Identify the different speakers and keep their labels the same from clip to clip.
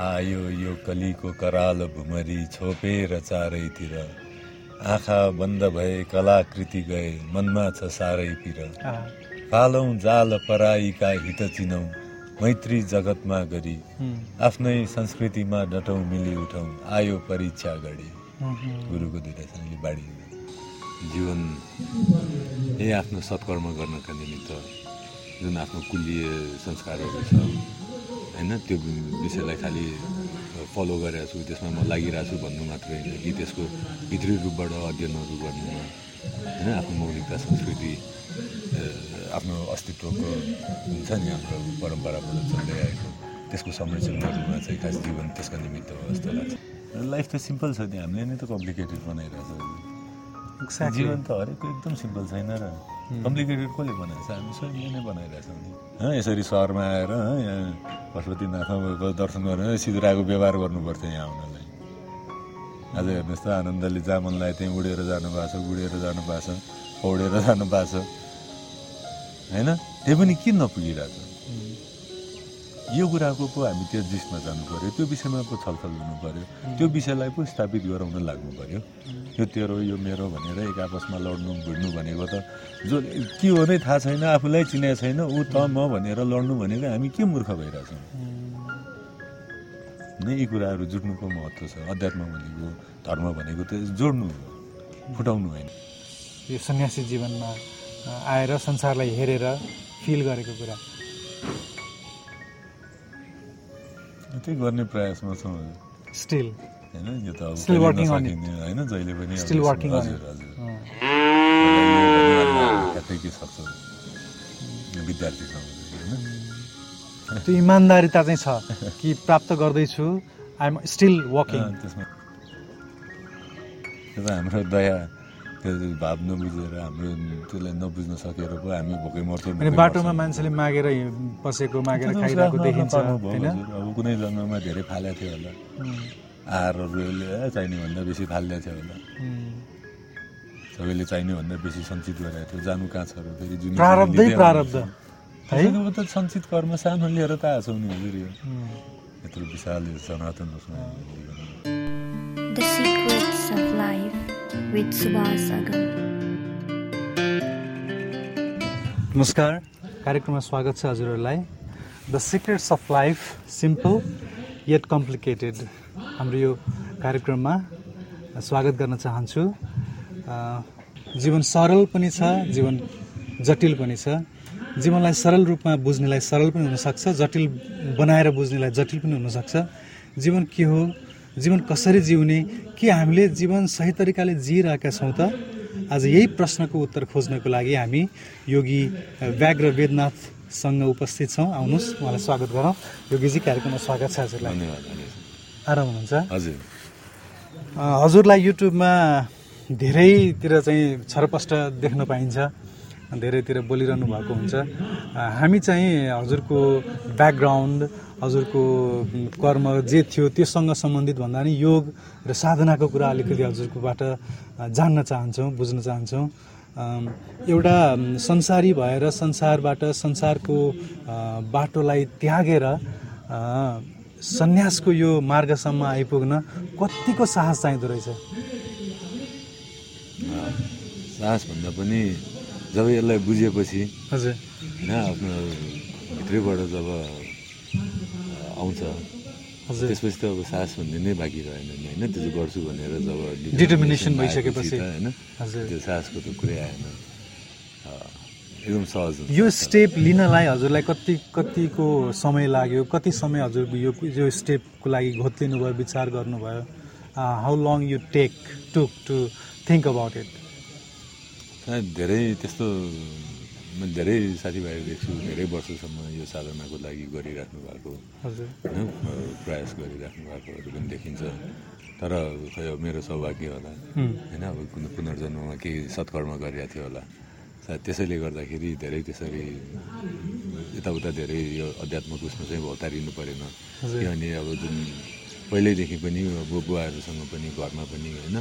Speaker 1: आयो यो कलीको कराल भुमरी छोपेर चारैतिर। आँखा बन्द भए कलाकृति गए मनमा छ साह्रै पिर। पालौँ जाल पराईका हित चिनौँ मैत्री जगतमा गरी। आफ्नै संस्कृतिमा डटौँ मिली उठौँ आयो परीक्षा गढी गुरुको दुइटा बाढी। जीवन यही आफ्नो सत्कर्म गर्नका निमित्त जुन आफ्नो कुलीय संस्कारहरू छ होइन? त्यो विषयलाई खालि फलो गरेको छु त्यसमा म लागिरहेको छु भन्नु मात्रै होइन कि त्यसको भित्री रूपबाट अध्ययनहरू गर्नुमा होइन? आफ्नो मौलिकता संस्कृति आफ्नो अस्तित्वको हुन्छ नि हाम्रो परम्पराबाट चल्दै आएको त्यसको संरक्षण गर्नुमा चाहिँ खास जीवन त्यसको निमित्त हो जस्तो लाग्छ। लाइफ त सिम्पल छ नि हामीले नै त कम्प्लिकेटेड बनाइरहेको छ। जीवन त हरेकको एकदम सिम्पल छैन र। कम्प्लिकेटेड कसले बनाएको छ हामी स्वयंले नै बनाइरहेछौँ नि हँ यसरी सहरमा आएर यहाँ पशुपतिनाथमा दर्शन गरेर सिधुराको व्यवहार गर्नुपर्छ यहाँ आउनलाई आज हेर्नुहोस् त आनन्दले जहाँ मन लाग्यो त्यहीँ उडेर जानु भएको छ उडेर जानु भएको छ पौडेर जानु भएको छ। होइन? त्यही पनि किन नपुगिरहेछ? यो कुराको पो हामी त्यो जिसमा जानु पऱ्यो त्यो विषयमा पो छलफल गर्नु पऱ्यो त्यो विषयलाई पो स्थापित गराउन लाग्नु पऱ्यो यो तेरो यो मेरो भनेर एक आपसमा लड्नु भिड्नु भनेको त जो के हो नै थाहा छैन आफूलाई चिनेको छैन ऊ त म भनेर लड्नु भनेको हामी के मूर्ख भइरहेछौँ? नै यी कुराहरू जुट्नुको महत्त्व छ। अध्यात्म भनेको धर्म भनेको त जोड्नु हो फुटाउनु होइन।
Speaker 2: यो सन्यासी जीवनमा आएर संसारलाई हेरेर फिल गरेको कुरा।
Speaker 1: त्यही गर्ने प्रयासमा छौँ
Speaker 2: स्टिल
Speaker 1: होइन यो त अब जहिले पनि हजुर. हजुर। के सक्छ? होइन?
Speaker 2: त्यो इमान्दारिता चाहिँ छ कि प्राप्त गर्दैछु। आइएम स्टिल वर्किङ
Speaker 1: त्यसमा। त्यो त हाम्रो दया। त्यो भाव नबुझेर हाम्रो त्यसलाई नबुझ्न सकेर पो हामी भोकै मर्थ्यौँ
Speaker 2: अनि बाटोमा। मान्छेले मागेर हि- बसेको मागेर खाइरहेको देखिन्छ।
Speaker 1: अब कुनै जन्ममा धेरै फालेको थियो होला। ए, चाहिने भन्दा बेसी फालिदिएको थियो होला। सबैले चाहिने भन्दा बेसी सञ्चित गरेको थियो। जानु कहाँ छ र फेरि जुन
Speaker 2: प्रारब्धै
Speaker 1: त सञ्चित कर्म सानो लिएर त आएको छौँ नि हजुर यो। यत्रो विशाल सनातन उसमा।
Speaker 3: Subhas Agam.
Speaker 2: नमस्कार कार्यक्रममा स्वागत छ हजुरहरूलाई। The secrets of life simple yet complicated हाम्रो यो कार्यक्रममा स्वागत गर्न चाहन्छु। जीवन सरल पनि छ जीवन जटिल पनि छ। जीवनलाई सरल रूपमा बुझ्नेलाई सरल पनि हुनसक्छ जटिल बनाएर बुझ्नेलाई जटिल पनि हुनसक्छ। जीवन के हो जीवन कसरी जिउने के हामीले जीवन सही तरिकाले जिइरहेका छौँ त? आज यही प्रश्नको उत्तर खोज्नको लागि हामी योगी व्याघ्र वेदनाथसँग उपस्थित छौँ। आउनुहोस् उहाँलाई स्वागत गरौँ। योगीजी कार्यक्रममा स्वागत छ हजुरलाई। आराम हुनुहुन्छ?
Speaker 1: हजुर।
Speaker 2: हजुरलाई युट्युबमा धेरैतिर चाहिँ छरपष्ट देख्न पाइन्छ धेरैतिर बोलिरहनु भएको हुन्छ। हामी चाहिँ हजुरको ब्याकग्राउन्ड हजुरको कर्म जे थियो त्योसँग सम्बन्धित भन्दा पनि योग र साधनाको कुरा अलिकति हजुरकोबाट जान्न चाहन्छौँ बुझ्न चाहन्छौँ। एउटा संसारी भएर संसारबाट संसारको बाटोलाई त्यागेर सन्यासको यो मार्गसम्म आइपुग्न कतिको साहस चाहिँदो रहेछ?
Speaker 1: साहस भन्दा पनि जब यसलाई बुझेपछि
Speaker 2: हजुर।
Speaker 1: होइन आफ्नो भित्रैबाट जब आउँछ।
Speaker 2: हजुर।
Speaker 1: त्यसपछि त अब साहस भन्ने नै बाँकी रहेन नि होइन? त्यो गर्छु भनेर जब आएपछि
Speaker 2: भइसकेपछि।
Speaker 1: होइन?
Speaker 2: हजुर।
Speaker 1: त्यो साहसको त कुरै आएन। एकदम सहज
Speaker 2: यो स्टेप लिनलाई हजुरलाई कति कतिको समय लाग्यो? कति समय हजुरको यो यो स्टेपको लागि घोत्लिनु भयो विचार गर्नुभयो? How long you take took to think about it
Speaker 1: धेरै त्यस्तो म धेरै साथीभाइहरू देख्छु धेरै वर्षसम्म यो साधनाको लागि गरिराख्नु भएको होइन प्रयास गरिराख्नु भएकोहरू पनि देखिन्छ। तर खै अब मेरो सौभाग्य होला। होइन अब कुनै पुनर्जन्ममा केही सत्कर्म गरिरहेको थियो होला। सायद त्यसैले गर्दाखेरि धेरै त्यसरी यताउता धेरै यो अध्यात्मको उसमा चाहिँ भौतारिनु परेन। किनभने अब जुन पहिल्यैदेखि पनि अब बुवाहरूसँग पनि घरमा पनि होइन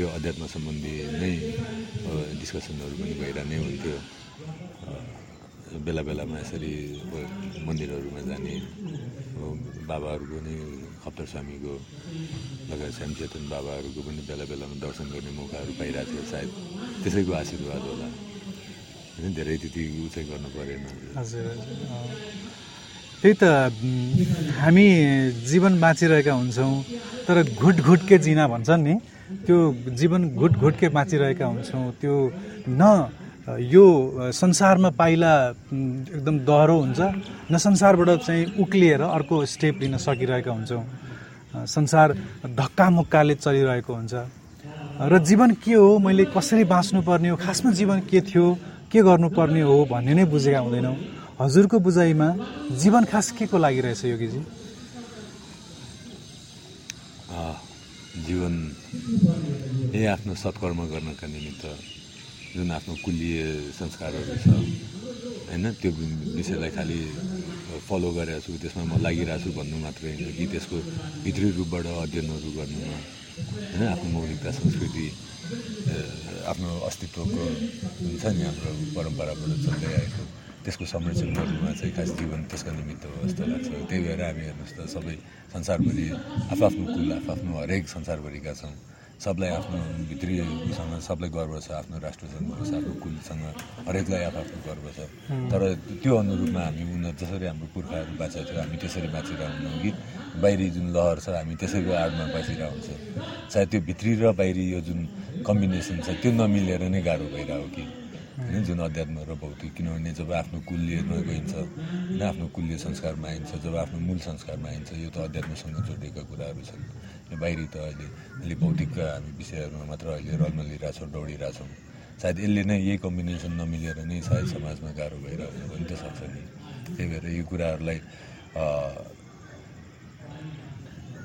Speaker 1: यो अध्यात्म सम्बन्धी नै डिस्कसनहरू पनि भइरहने हुन्थ्यो। बेला बेलामा यसरी मन्दिरहरूमा जाने बाबाहरूको पनि खप्तर स्वामीको लगायत श्यामचेतन बाबाहरूको पनि बेला बेलामा दर्शन गर्ने मौकाहरू पाइरहेको थियो सायद। त्यसैको आशीर्वाद होला। होइन धेरै त्यति उ चाहिँ गर्नु परेन।
Speaker 2: त्यही त हामी जीवन बाँचिरहेका हुन्छौँ तर घुट घुटके जिना भन्छन् नि। त्यो जीवन घुट घुटके बाँचिरहेका हुन्छौँ त्यो न यो संसारमा पाइला एकदम दह्रो हुन्छ। न संसारबाट चाहिँ उक्लिएर अर्को स्टेप लिन सकिरहेका हुन्छौँ। संसार धक्कामुक्काले चलिरहेको हुन्छ। र जीवन के हो? मैले कसरी बाँच्नुपर्ने हो? खासमा जीवन के थियो? के गर्नुपर्ने हो भन्ने नै बुझेका हुँदैनौँ। हजुरको बुझाइमा जीवन खास के को लागि रहेछ योगीजी?
Speaker 1: जीवन यही आफ्नो सत्कर्म गर्नका निमित्त जुन आफ्नो कुलीय संस्कारहरू छ होइन? त्यो विषयलाई खालि फलो गरेको छु त्यसमा म लागिरहेको छु भन्नु मात्रै होइन कि त्यसको भित्री रूपबाट अध्ययनहरू गर्नुमा होइन? आफ्नो मौलिकता संस्कृति आफ्नो अस्तित्वको हुन्छ नि हाम्रो परम्पराबाट चल्दै आएको त्यसको संरक्षण गर्नुमा चाहिँ खास जीवन त्यसको निमित्त हो जस्तो लाग्छ। त्यही भएर हामी हेर्नुहोस् त सबै संसारभरि आफ्नो कुल आफ्नो हरेक संसारभरिका छौँ। सबलाई आफ्नो भित्री उसँग सबलाई गर्व छ आफ्नो राष्ट्रसँग होस् आफ्नो कुलसँग हरेकलाई आफ्नो गर्व छ। तर त्यो अनुरूपमा हामी उनीहरू जसरी हाम्रो पुर्खाहरू बाँचेको थियो हामी त्यसरी बाँचिरहेको हुन्छौँ कि बाहिरी जुन लहर छ हामी त्यसैको आडमा बाँचिरहेको हुन्छौँ। सायद त्यो भित्री र बाहिरी यो जुन कम्बिनेसन छ त्यो नमिलेर नै गाह्रो भइरहेको कि। होइन जुन अध्यात्म र भौतिक किनभने जब आफ्नो कुल्यमा गइन्छ होइन आफ्नो कुल्य संस्कारमा आइन्छ जब आफ्नो मूल संस्कारमा आइन्छ यो त अध्यात्मसँग जोडिएका कुराहरू छन्। बाहिरी त अहिले अहिले भौतिकका हामी विषयहरूमा मात्र अहिले रल्न दौडिरहेछौँ। सायद यसले नै यही कम्बिनेसन नमिलेर नै सायद समाजमा गाह्रो भइरहेको पनि त सक्छ नि। त्यही भएर यो कुराहरूलाई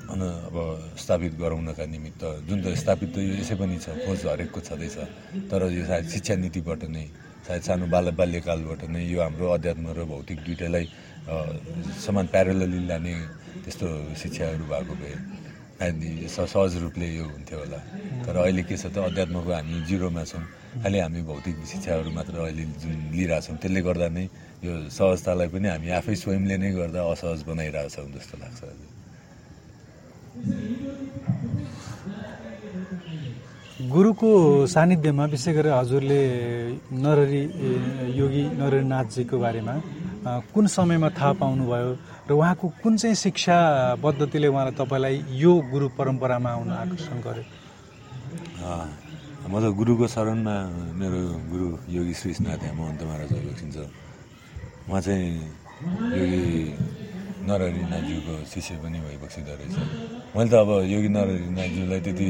Speaker 1: अब स्थापित गराउनका निमित्त जुन त स्थापित त यो यसै पनि छ खोज हरेकको छँदैछ। तर यो सायद शिक्षा नीतिबाट नै सायद सानो बाल बाल्यकालबाट नै यो हाम्रो अध्यात्म र भौतिक दुइटैलाई समान प्यारलली लाने त्यस्तो शिक्षाहरू भएको भए सहज रूपले यो हुन्थ्यो होला। तर अहिले के छ त अध्यात्मको हामी जिरोमा छौँ। खालि हामी भौतिक शिक्षाहरू मात्र अहिले जुन लिइरहेछौँ त्यसले गर्दा नै यो सहजतालाई पनि हामी आफै स्वयंले नै गर्दा असहज बनाइरहेछौँ जस्तो लाग्छ
Speaker 2: गुरुको सानिध्यमा विशेष गरेर हजुरले नररी योगी नरनाथजीको बारेमा कुन समयमा थाहा पाउनुभयो र उहाँको कुन चाहिँ शिक्षा पद्धतिले उहाँलाई तपाईँलाई यो गुरु परम्परामा आउन आकर्षण गर्यो?
Speaker 1: म त गुरुको शरणमा मेरो गुरु योगी श्रीनाथ महन्त महाराज बक्सिन्छ उहाँ चाहिँ योगी नरहरिनाथज्यूको शिष्य पनि भइबक्सिँदो रहेछ। मैले त अब योगी नरहरिनाथज्यूलाई त्यति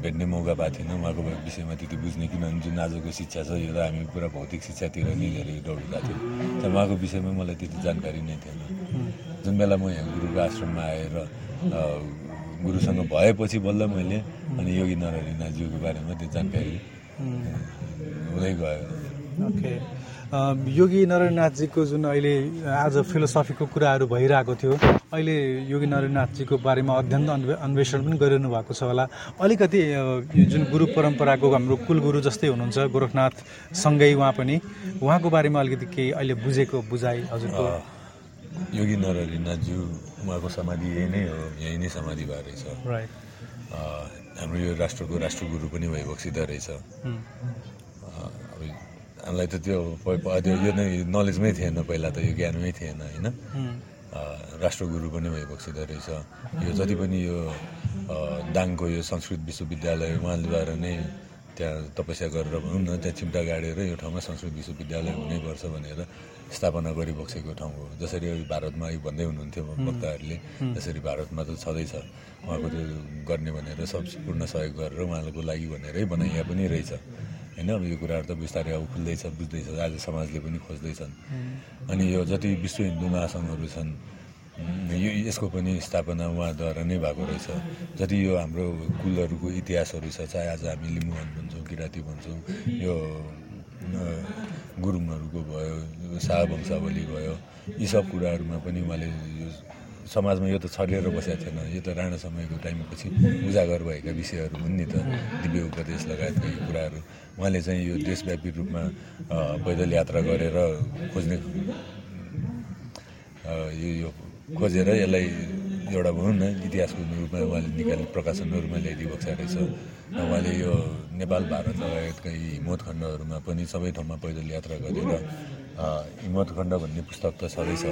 Speaker 1: भेट्ने मौका पाएको थिएन उहाँको विषयमा त्यति बुझ्ने किनभने जुन आजको शिक्षा छ यो त हामी पुरा भौतिक शिक्षातिर नै धेरै दौडिरहेको थियौँ। तर उहाँको विषयमा मलाई त्यति जानकारी नै थिएन। जुन बेला म यहाँ गुरुको आश्रममा आएर गुरुसँग भएपछि बल्ल मैले अनि योगी नरहरिनाथज्यूको बारेमा त्यो जानकारी हुँदै गयो।
Speaker 2: ओके। योगी नरेन्द्रनाथजीको जुन अहिले आज फिलोसफीको कुराहरू भइरहेको थियो अहिले योगी नरेन्द्रनाथजीको बारेमा अध्ययन अन्वेषण पनि गरिरहनु भएको छ होला। अलिकति जुन गुरु परम्पराको हाम्रो कुलगुरु जस्तै हुनुहुन्छ गोरखनाथसँगै उहाँ पनि उहाँको बारेमा अलिकति केही अहिले बुझेको बुझाइ हजुरको?
Speaker 1: योगी नरहरिनाथज्यू उहाँको समाधि यही नै हो यही नै समाधि भएर
Speaker 2: राइट
Speaker 1: हाम्रो यो राष्ट्रको राष्ट्रगुरु पनि भइबक्सिँदो रहेछ। हामीलाई त त्यो यो नै नलेजमै थिएन पहिला त यो ज्ञानमै थिएन होइन? राष्ट्रगुरु पनि भइबक्सिँदो रहेछ। यो जति पनि यो दाङको यो संस्कृत विश्वविद्यालय उहाँद्वारा नै त्यहाँ तपस्या गरेर भनौँ न त्यहाँ चिम्टा गाडेर यो ठाउँमा संस्कृत विश्वविद्यालय हुनैपर्छ भनेर स्थापना गरिबक्सेको ठाउँ हो। जसरी भारतमा भन्दै हुनुहुन्थ्यो वक्ताहरूले जसरी भारतमा त छँदैछ। उहाँको त्यो गर्ने भनेर सब पूर्ण सहयोग गरेर उहाँको लागि भनेरै बनाइया पनि रहेछ। होइन अब यो कुराहरू त बिस्तारै अब खुल्दैछ बुझ्दैछ आज समाजले पनि खोज्दैछन्। अनि यो जति विश्व हिन्दू महासङ्घहरू छन् यो यसको पनि स्थापना उहाँद्वारा नै भएको रहेछ। जति यो हाम्रो कुलहरूको इतिहासहरू छ चाहे आज हामी लिम्बुवान भन्छौँ किराँती भन्छौँ यो गुरुङहरूको भयो शाह वंशावली भयो यी सब कुराहरूमा पनि उहाँले यो समाजमा यो त छरिएर बसेको थिएन। यो त राणा समयको टाइमपछि उजागर भएका विषयहरू हुन् नि त। दिव्य उपदेश लगायतका कुराहरू। उहाँले चाहिँ यो देशव्यापी रूपमा पैदल यात्रा गरेर खोज्ने यो खोजेर यसलाई एउटा भनौँ न इतिहासको रूपमा उहाँले निकाल्ने प्रकाशनहरूमा ल्याइदिएको रहेछ। र उहाँले यो नेपाल भारत लगायतका यी हिमवत खण्डहरूमा पनि सबै ठाउँमा पैदल यात्रा गरेर अ, हिमवत खण्ड भन्ने पुस्तक त छँदैछ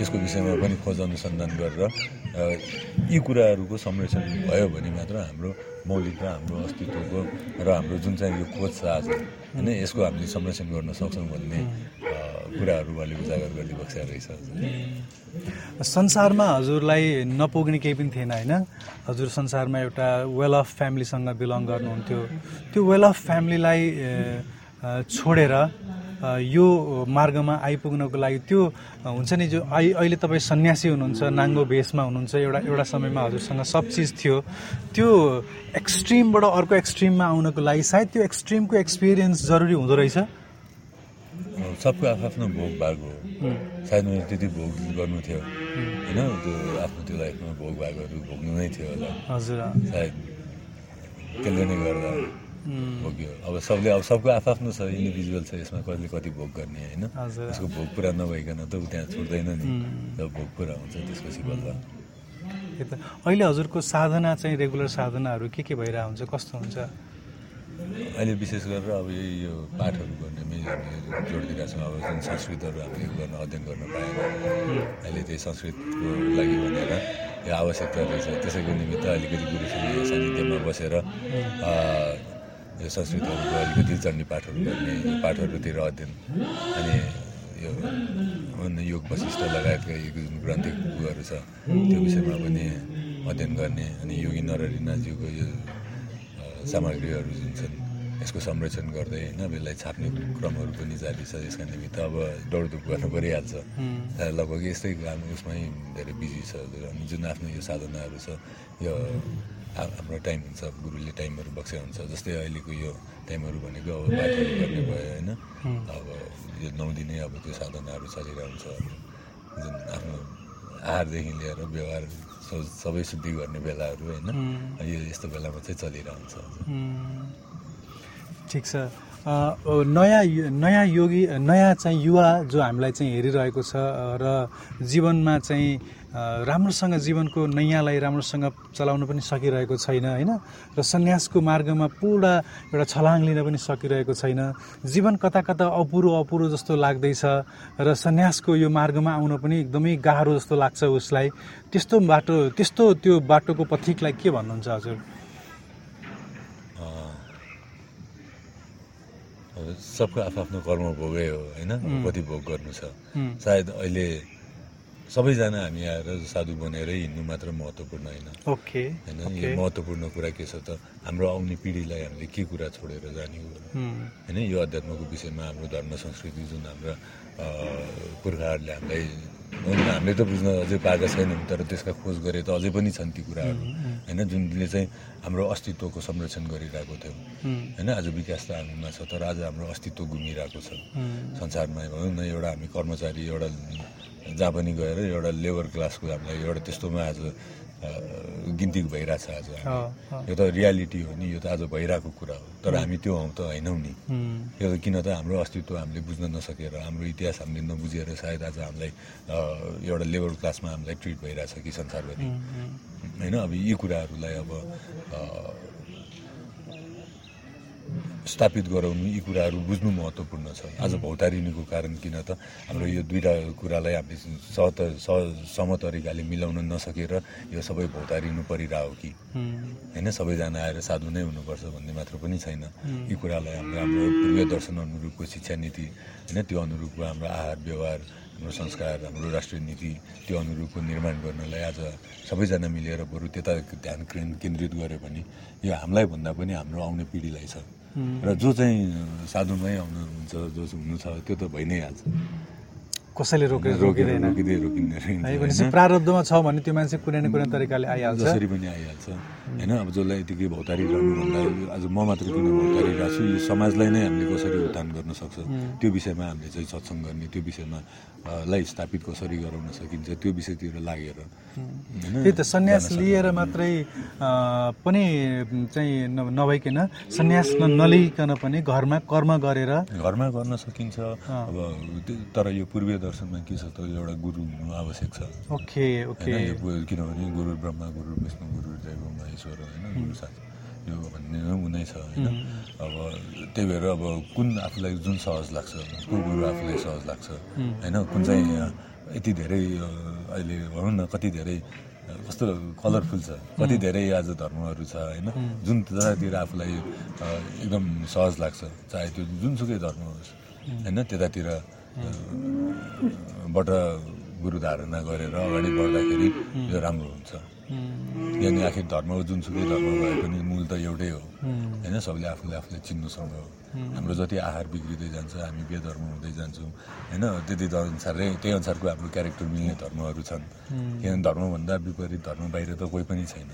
Speaker 1: यसको विषयमा पनि खोज अनुसन्धान गरेर यी कुराहरूको संरक्षण भयो भने मात्र हाम्रो मौलिक र हाम्रो अस्तित्वको र हाम्रो जुन चाहिँ यो खोज छ आज होइन यसको हामीले संरक्षण गर्न सक्छौँ भन्ने कुराहरू उहाँले उजागर गरिदिएको रहेछ
Speaker 2: संसारमा हजुरलाई नपुग्ने केही पनि थिएन होइन? हजुर संसारमा एउटा वेल अफ फ्यामिलीसँग बिलङ गर्नुहुन्थ्यो। त्यो वेल अफ फ्यामिलीलाई छोडेर यो मार्गमा आइपुग्नको लागि त्यो हुन्छ नि जो अहिले अहिले तपाईँ सन्यासी हुनुहुन्छ नाङ्गो भेषमा हुनुहुन्छ एउटा एउटा समयमा हजुरसँग सब चिज थियो त्यो एक्सट्रिमबाट अर्को एक्सट्रिममा आउनको लागि सायद त्यो एक्सट्रिमको एक्सपिरियन्स जरुरी हुँदो रहेछ?
Speaker 1: सबको आफ्नो भोग भाग हो। सायद मैले त्यति भोग गर्नु थियो। होइन त्यो आफ्नो त्यो लाइफमा भोग भागहरू भोग्नु नै थियो होला।
Speaker 2: हजुर
Speaker 1: सायद त्यसले नै गर्दा। भोग्यो। अब सबले अब सबको आफ्नो छ इन्डिभिजुअल छ यसमा कहिले कति भोग गर्ने होइन। त्यसको भोग पुरा नभइकन त ऊ त्यहाँ छोड्दैन नि। जब भोग पुरा हुन्छ त्यसपछि बल्ल।
Speaker 2: त। अहिले हजुरको साधना चाहिँ रेगुलर साधनाहरू के के भइरहेको हुन्छ कस्तो हुन्छ?
Speaker 1: अहिले विशेष गरेर अब यही यो पाठहरू गर्नेमै हामी जोड दिइरहेको छौँ अब जुन संस्कृतहरू हामीले गर्न अध्ययन गर्न पाएन अहिले त्यही संस्कृतको लागि भनेर यो आवश्यकता रहेछ। त्यसैको निमित्त अलिकति गुरुसँग सानिध्यमा बसेर यो संस्कृतहरूको अलिकति चण्डी पाठहरू गर्ने पाठहरूतिर अध्ययन। अनि यो अन्य योग वशिष्ठ लगायतका यो जुन ग्रन्थिहरू छ त्यो विषयमा पनि अध्ययन गर्ने। अनि योगी नरहरिनाथज्यूको यो सामग्रीहरू जुन छन् यसको संरक्षण गर्दै होइन यसलाई छाप्ने क्रमहरू पनि जारी छ यसका निमित्त अब दौडधुप गर्नु परिहाल्छ। लगभग यस्तै उसमै धेरै बिजी छ। अनि जुन आफ्नो यो साधनाहरू छ यो हाम्रो टाइम हुन्छ गुरुले टाइमहरू बक्से हुन्छ जस्तै अहिलेको यो टाइमहरू भनेको अब पाठहरू गर्ने भयो होइन? अब यो नौ दिनै अब त्यो साधनाहरू चलिरहन्छ जुन आफ्नो आहारदेखि लिएर व्यवहार सबै शुद्धि गर्ने बेलाहरू होइन? यो यस्तो बेलामा चाहिँ चलिरहन्छ।
Speaker 2: ठिक छ। नयाँ नयाँ योगी नयाँ चाहिँ युवा जो हामीलाई चाहिँ हेरिरहेको छ र जीवनमा चाहिँ राम्रोसँग जीवनको नैयाँलाई राम्रोसँग चलाउन पनि सकिरहेको छैन होइन? र सन्यासको मार्गमा पुरा एउटा छलाङ लिन पनि सकिरहेको छैन। जीवन कता कता अपुरो अपुरो जस्तो लाग्दैछ र सन्यासको यो मार्गमा आउन पनि एकदमै गाह्रो जस्तो लाग्छ उसलाई। त्यस्तो बाटो त्यस्तो त्यो बाटोको पथिकलाई के भन्नुहुन्छ हजुर
Speaker 1: अब सबको आफ्नो कर्म भोगै हो होइन? कति भोग गर्नु छ। सायद अहिले सबैजना हामी आएर साधु बनेरै हिँड्नु मात्र महत्त्वपूर्ण होइन।
Speaker 2: ओके
Speaker 1: होइन? यो महत्त्वपूर्ण कुरा के छ त? हाम्रो आउने पिँढीलाई हामीले के कुरा छोडेर जाने हो? होइन? यो अध्यात्मको विषयमा हाम्रो धर्म संस्कृति जुन हाम्रा पुर्खाहरूले हामीलाई भनौँ न, हामीले त बुझ्न अझै पाएका छैनौँ तर त्यसका खोज गरे त अझै पनि छन् ती कुराहरू। होइन जुनले चाहिँ हाम्रो अस्तित्वको संरक्षण गरिरहेको थियो। होइन आज विकास त हामीमा छ तर आज हाम्रो अस्तित्व गुमिरहेको छ। संसारमा भनौँ न एउटा हामी कर्मचारी एउटा जहाँ पनि गएर एउटा लेबर क्लासको हामीलाई एउटा त्यस्तोमा आज गिन्ती भइरहेछ आज यो त रियालिटी हो नि यो त आज भइरहेको कुरा हो। तर हामी त्यो हौँ त होइनौँ नि? यो त किन त हाम्रो अस्तित्व हामीले बुझ्न नसकेर हाम्रो इतिहास हामीले नबुझेर सायद आज हामीलाई एउटा लेबर क्लासमा हामीलाई ट्रिट भइरहेछ कि संसारभरि। होइन अब यी कुराहरूलाई अब स्थापित गराउनु यी कुराहरू बुझ्नु महत्त्वपूर्ण छ। आज भौतारिनुको कारण किन त हाम्रो यो दुईवटा कुरालाई हामीले सह सह सम तरिकाले मिलाउन नसकेर यो सबै भौतारिनु परिरह्यो कि? होइन सबैजना आएर साधु नै हुनुपर्छ भन्ने मात्र पनि छैन। यी कुरालाई हाम्रो हाम्रो पूर्वीय दर्शन अनुरूपको शिक्षा नीति होइन त्यो अनुरूपको हाम्रो आहार व्यवहार हाम्रो संस्कार हाम्रो राष्ट्रिय नीति त्यो अनुरूपको निर्माण गर्नलाई आज सबैजना मिलेर बरु त्यता ध्यान केन्- केन्द्रित गऱ्यो भने यो हामीलाई भन्दा पनि हाम्रो आउने पिँढीलाई छ। र जो चाहिँ साधुमै आउनुहुन्छ जो चाहिँ हुनु छ त्यो त भइ नै हाल्छ
Speaker 2: कसैले रोकेर रोकिँदैन। है भनेपछि प्रारब्धमा छ भने त्यो मान्छे कुनै न कुनै तरिकाले आइहाल्छ।
Speaker 1: जसरी पनि आइहाल्छ। होइन? अब जसलाई यतिकै भौतारिरहनुभन्दा आज म मात्र किन भौतारिरहेको छु यो समाजलाई नै हामीले कसरी उत्थान गर्न सक्छ? त्यो विषयमा हामीले चाहिँ सत्सङ्ग गर्ने त्यो विषयमा लाई स्थापित कसरी गराउन सकिन्छ? त्यो विषयतिर लागेर।
Speaker 2: त्यही त सन्यास लिएर मात्रै पनि चाहिँ नभइकन सन्यास न- नलिकन पनि घरमा कर्म गरेर
Speaker 1: घरमा गर्न सकिन्छ। अब तर यो पूर्वीय दर्शनमा के छ त एउटा गुरु हुनु आवश्यक छ
Speaker 2: ओके ओके
Speaker 1: किनभने गुरु ब्रह्मा गुरु विष्णु गुरु दैव महेश्वर होइन गुरु साथ। यो भन्ने नै छ होइन अब त्यही भएर अब कुन आफूलाई जुन सहज लाग्छ को गुरु आफूलाई सहज लाग्छ होइन कुन चाहिँ यति धेरै अहिले भनौँ न कति धेरै कस्तो कलरफुल छ कति धेरै आज धर्महरू छ होइन जुन जतातिर आफूलाई एकदम सहज लाग्छ चाहे त्यो जुनसुकै धर्म होस् होइन त्यतातिर बाट गुरु धारणा गरेर अगाडि बढ्दाखेरि यो राम्रो हुन्छ। यानि आखिर धर्म जुनसुकै धर्म भए पनि मूल त एउटै हो। होइन सबले आफूले आफूलाई चिन्नुसँग हो। हाम्रो जति आहार बिग्रिँदै जान्छ हामी बेधर्म हुँदै जान्छौँ। होइन त्यति अनुसारै त्यही अनुसारको हाम्रो क्यारेक्टर मिल्ने धर्महरू छन्। किनभने धर्मभन्दा विपरीत धर्म बाहिर त कोही पनि छैन।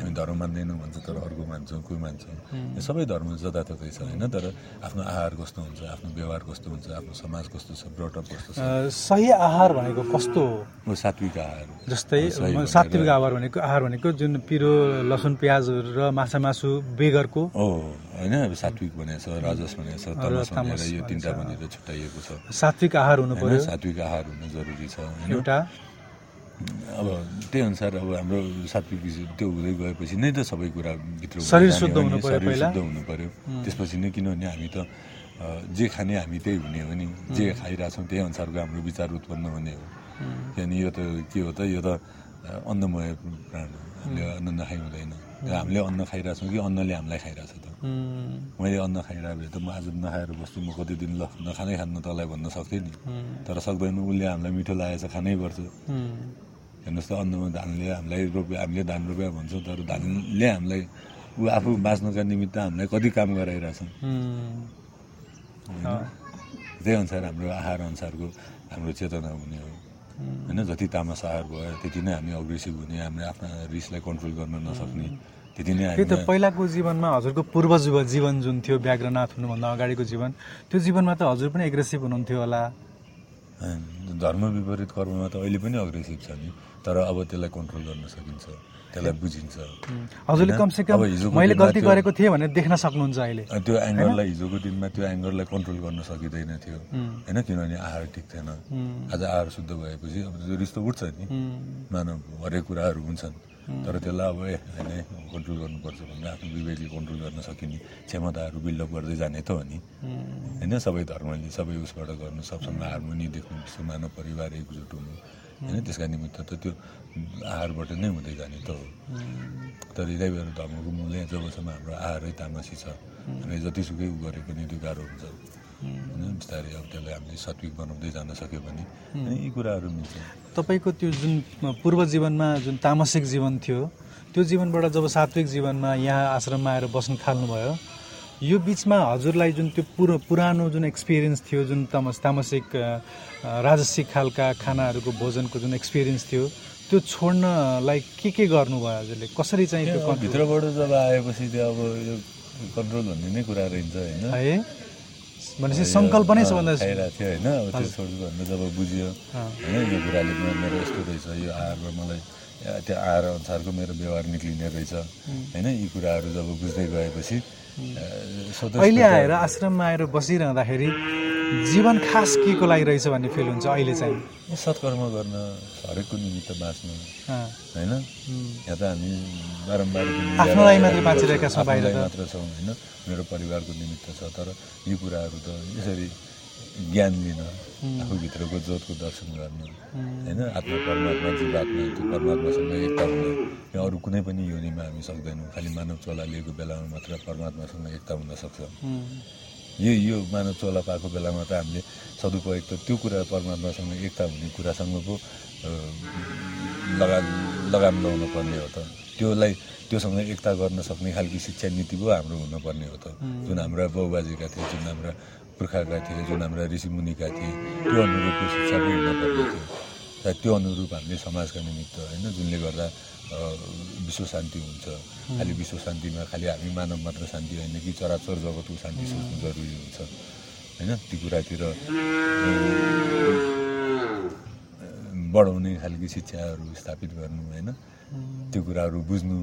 Speaker 1: हामी धर्म मान्दैनौँ भन्छ तर अर्को मान्छौँ कोही मान्छौँ। यो सबै धर्म जताततै छ होइन? तर आफ्नो आहार कस्तो हुन्छ आफ्नो व्यवहार कस्तो हुन्छ आफ्नो समाज कस्तो छ ब्रटअप कस्तो छ?
Speaker 2: सही आहार भनेको कस्तो हो?
Speaker 1: सात्विक आहार
Speaker 2: जस्तै सात्विक आहार भनेको आहार भनेको जुन पिरो लसुन प्याज र माछा मासु बेगरको।
Speaker 1: हो होइन सात्विक भनेको छ राजस भनेको छ तमस भनेर यो तिनवटा भनेर छुट्याइएको छ।
Speaker 2: सात्विक आहार हुनु पर्यो?
Speaker 1: सात्विक आहार हुनु जरुरी छ
Speaker 2: एउटा?
Speaker 1: अब त्यही अनुसार अब हाम्रो सात्विक त्यो हुँदै गएपछि नै त सबै कुरा भित्र
Speaker 2: शरीर शुद्ध हुनु पर्यो
Speaker 1: शरीर
Speaker 2: पहिला।
Speaker 1: शुद्ध हुनु पर्यो। त्यसपछि नै किनभने हामी त जे खाने हामी त्यही हुने हो नि जे खाइरहेछौँ त्यही अनुसारको हाम्रो विचार उत्पन्न हुने हो। किनभने यो त के हो त यो त अन्नमय प्राण हो हामीले अन्न नखाइ हुँदैन। त्यो हामीले अन्न खाइरहेछौँ कि अन्नले हामीलाई खाइरहेछ त
Speaker 2: उम्,
Speaker 1: मैले अन्न खाइरहेको भए त म आज नखाएर बस्छु म कति दिन ल नखानै खान्न तँलाई भन्न सक्थेँ नि तर सक्दैन उसले हामीलाई मिठो लागेछ खानै पर्छ हेर्नुहोस् त अन्नमा धानले हामीलाई रोप्यो हामीले धान रोप्यो भन्छौँ तर धानले हामीलाई ऊ आफू बाँच्नुका निमित्त हामीलाई कति काम गराइरहेछ त्यही अनुसार हाम्रो आहार अनुसारको हाम्रो चेतना हुने हो होइन जति तामस आहार भयो त्यति नै हामी अग्रेसिभ हुने हामीले आफ्ना रिसलाई कन्ट्रोल गर्न नसक्ने त्यति नै
Speaker 2: त्यही त पहिलाको जीवनमा हजुरको पूर्व जीव- जीवन जुन थियो व्याघ्रनाथ हुनुभन्दा अगाडिको जीवन त्यो जीवनमा त हजुर पनि एग्रेसिभ हुनुहुन्थ्यो होला
Speaker 1: धर्म विपरीत कर्ममा त अहिले पनि अग्रेसिभ छ नि तर अब त्यसलाई कन्ट्रोल गर्न सकिन्छ त्यसलाई बुझिन्छ।
Speaker 2: हजुरले
Speaker 1: होइन?
Speaker 2: कमसे कम
Speaker 1: अब हिजोको
Speaker 2: मैले गल्ती गरेको थिएँ भनेर देख्न सक्नुहुन्छ अहिले।
Speaker 1: त्यो एङ्गरलाई हिजोको दिनमा त्यो एङ्गरलाई कन्ट्रोल गर्न सकिँदैन थियो। होइन? किनभने आहार ठिक थिएन। आज आहार शुद्ध भएपछि अब त्यो रिस त उठ्छ नि। मानव हरेक कुराहरू हुन्छन्। तर त्यसलाई अब ए होइन कन्ट्रोल गर्नुपर्छ भनेर आफ्नो विवेकले कन्ट्रोल गर्न सकिने क्षमताहरू बिल्डअप गर्दै जाने त हो नि। होइन? सबै धर्मले सबै उसबाट गर्नु सबसँग हार्मोनी देख्नु मानव परिवार एकजुट हुनु। होइन त्यसका निमित्त त त्यो आहारबाट नै हुँदै जाने त हो। तर यही भएर धर्मको मूल्य जबसम्म हाम्रो आहारै तामसी छ हामीले जतिसुकै उ गरे पनि त्यो गाह्रो हुन्छ। होइन बिस्तारै अब त्यसलाई हामीले सात्विक बनाउँदै जान सक्यो भने अनि यी कुराहरू मिल्छ
Speaker 2: तपाईँको त्यो जुन पूर्व जीवनमा जुन तामसिक जीवन थियो त्यो जीवनबाट जब सात्विक जीवनमा यहाँ आश्रममा आएर बस्न थाल्नुभयो यो बिचमा हजुरलाई जुन त्यो पुरो पुरानो जुन एक्सपिरियन्स थियो जुन तमस तामसिक राजसिक खालका खानाहरूको भोजनको जुन एक्सपिरियन्स थियो त्यो छोड्नलाई के के गर्नुभयो हजुरले? कसरी चाहिँ त्यो
Speaker 1: भित्रबाट जब आएपछि त्यो अब यो कन्ट्रोल भन्ने नै कुरा रहन्छ होइन?
Speaker 2: है? भनेपछि सङ्कल्प नै सबभन्दा
Speaker 1: खाइरहेको थियो होइन? अब त्यो छोड्छु भनेर जब बुझ्यो होइन? यो कुराले मेरो यस्तो रहेछ यो आहारमा मलाई त्यो आहार अनुसारको मेरो व्यवहार निक्लिने रहेछ होइन? यी कुराहरू जब बुझ्दै गएपछि
Speaker 2: अहिले आएर आश्रममा आएर बसिरहँदाखेरि जीवन खास के को लागि रहेछ भन्ने फिल हुन्छ अहिले चाहिँ?
Speaker 1: सत्कर्म गर्न हरेकको निमित्त बाँच्न होइन? यहाँ त हामी बारम्बार
Speaker 2: आफ्नो लागि मात्रै बाँचिरहेका छौँ बाहिर।
Speaker 1: मात्र छौँ होइन? मेरो परिवारको निमित्त छ तर यी कुराहरू त यसरी ज्ञान लिन आफूभित्रको जोतको दर्शन गर्न होइन? आत्मा परमात्मा जीवात्मा त्यो परमात्मासँग एकता हुन यो अरू कुनै पनि योनिमा हामी सक्दैनौँ। खालि मानव चोला लिएको बेलामा मात्र परमात्मासँग एकता हुन सक्छ। यो यो मानव चोला पाएको बेलामा त हामीले सदुपयोग त त्यो कुरा परमात्मासँग एकता हुने कुरासँग पो अ, लगाम लगाउनु पर्ने हो त। त्योलाई त्योसँग एकता गर्न सक्ने खालको शिक्षा नीति पो हाम्रो हुनुपर्ने हो त। जुन हाम्रा बाउबाजेका थिए जुन हाम्रा पुर्खाका थिए जुन हाम्रा ऋषिमुनिका थिए त्यो अनुरूपको शिक्षा पो हुनुपर्ने थियो। सायद त्यो अनुरूप हामीले समाजका निमित्त होइन जुनले गर्दा विश्व शान्ति हुन्छ। खालि विश्व शान्तिमा खालि हामी मानव मात्र शान्ति होइन कि चराचर जगतको शान्ति सोच्नु जरुरी हुन्छ। होइन ती कुरातिर बढाउने खालको शिक्षाहरू स्थापित गर्नु होइन त्यो कुराहरू बुझ्नु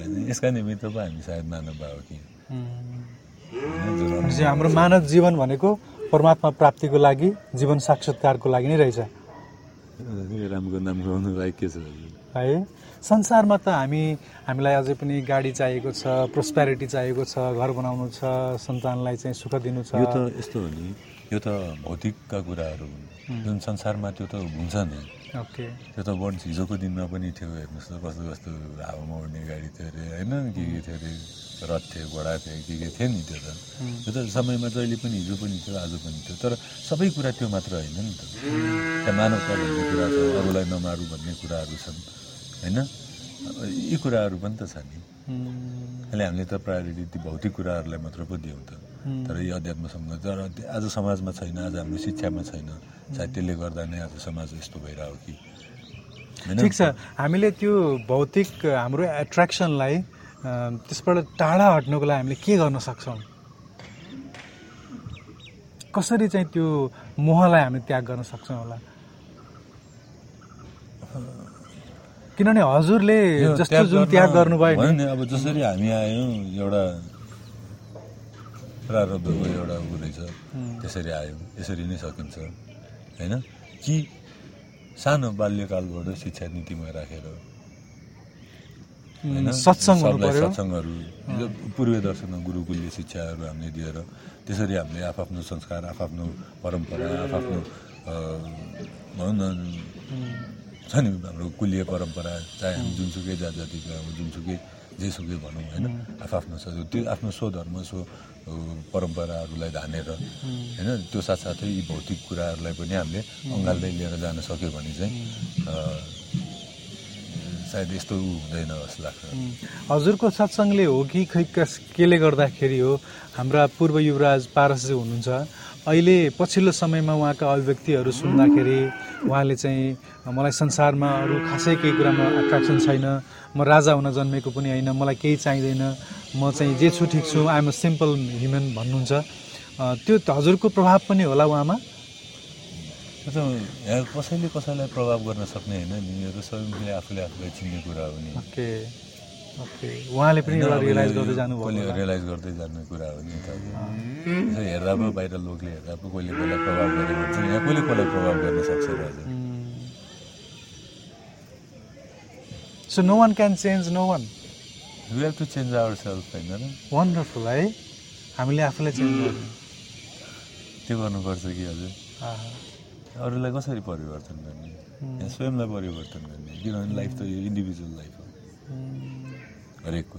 Speaker 1: होइन यसका निमित्त पो हामी सायद मानव भयो कि।
Speaker 2: भनेपछि हाम्रो मानव जीवन भनेको परमात्मा प्राप्तिको लागि जीवन साक्षात्कारको लागि नै रहेछ।
Speaker 1: रामको नाम के छ?
Speaker 2: है? संसारमा त हामी हामीलाई अझै पनि गाडी चाहिएको छ प्रोस्प्यारिटी चाहिएको छ घर बनाउनु छ सन्तानलाई चाहिँ सुख दिनु छ।
Speaker 1: यो त यस्तो हो नि यो त भौतिकका कुराहरू हुन्। जुन संसारमा त्यो त हुन्छ नि।
Speaker 2: ओके।
Speaker 1: त्यो त वन्स हिजोको दिनमा पनि थियो हेर्नुहोस् त कस्तो कस्तो हावामा उड्ने गाडी थियो अरे होइन के के थियो अरे। रथ थियो घोडा थियो के के थियो नि त्यो त। त्यो त समयमा जहिले पनि हिजो पनि थियो आज पनि थियो तर सबै कुरा त्यो मात्र होइन नि त। त्यहाँ मानवता भन्ने कुरा छ अरूलाई नमारु भन्ने कुराहरू छन् होइन? यी कुराहरू पनि त छ नि। अहिले हामीले त प्रायोरिटी ती भौतिक कुराहरूलाई मात्र पो दियौँ त। तर यो अध्यात्मसँग तर आज समाजमा छैन आज हाम्रो शिक्षामा छैन। सायद त्यसले गर्दा नै आज समाज यस्तो भइरहेको कि।
Speaker 2: ठिक छ। हामीले त्यो भौतिक हाम्रो एट्र्याक्सनलाई त्यसबाट टाढा हट्नुको लागि हामीले के गर्न सक्छौँ? कसरी चाहिँ त्यो मोहलाई हामी त्याग गर्न सक्छौँ होला? किनभने हजुरले जस्तो
Speaker 1: त्याग
Speaker 2: जुन त्याग गर्नुभयो
Speaker 1: भयो
Speaker 2: नि
Speaker 1: अब जसरी हामी आयौँ एउटा प्रारब्धको एउटा ऊ रहेछ। त्यसरी आयौँ यसरी नै सकिन्छ होइन? कि सानो बाल्यकालबाट शिक्षा नीतिमा राखेर
Speaker 2: सत्सङ्ग
Speaker 1: सत्सङ्गहरू जो पूर्वीय दर्शनमा गुरुकुलीय शिक्षाहरू हामीले दिएर त्यसरी हामीले आफआफ्नो संस्कार आफआफ्नो परम्परा आफआफ्नो भनौँ न छ नि हाम्रो कुलीय परम्परा चाहे हामी जुनसुकै जात जातिको अब जुनसुकै जेसुकै भनौँ होइन? आफआफ्नो छ त्यो आफ्नो स्वधर्म स्व परम्पराहरूलाई धानेर होइन? त्यो साथसाथै यी भौतिक कुराहरूलाई पनि हामीले अँगाल्दै लिएर जान सक्यो भने चाहिँ सायद यस्तो हुँदैन जस्तो लाग्छ।
Speaker 2: हजुरको सत्सङ्गले हो कि खै कस केले गर्दाखेरि हो? हाम्रा पूर्व युवराज पारसजी हुनुहुन्छ। अहिले पछिल्लो समयमा उहाँका अभिव्यक्तिहरू सुन्दाखेरि उहाँले चाहिँ मलाई संसारमा अरू खासै केही कुरामा एट्र्याक्सन छैन। म राजा हुन जन्मेको पनि होइन मलाई केही चाहिँदैन। म चाहिँ जे छु ठिक छु आइएम अ सिम्पल ह्युमन भन्नुहुन्छ। त्यो हजुरको प्रभाव पनि होला उहाँमा?
Speaker 1: त्यो त कसैले कसैलाई प्रभाव गर्न सक्ने होइन नि यो त स्वयंले आफूले आफूलाई चिन्ने कुरा हो नि।
Speaker 2: Okay okay. उहाँले पनि रियलाइज गर्दै होला।
Speaker 1: रियलाइज गर्दै जाने कुरा हो नि त। हेर्दा पो बाहिर लोकले हेर्दा पो कसले कसलाई प्रभाव गरेको हुन्छ यहाँ कसले कसलाई प्रभाव गर्न सक्छ र अझ
Speaker 2: so no one can change no one
Speaker 1: we have to change our self होइन
Speaker 2: वन्डरफुल है? हामीले आफूलाई चेन्ज गर्नु।
Speaker 1: त्यो गर्नुपर्छ कि हजुर। अरूलाई कसरी परिवर्तन गर्ने? यहाँ स्वयंलाई परिवर्तन गर्ने किनभने लाइफ त यो इन्डिभिजुअल लाइफ हो। हरेकको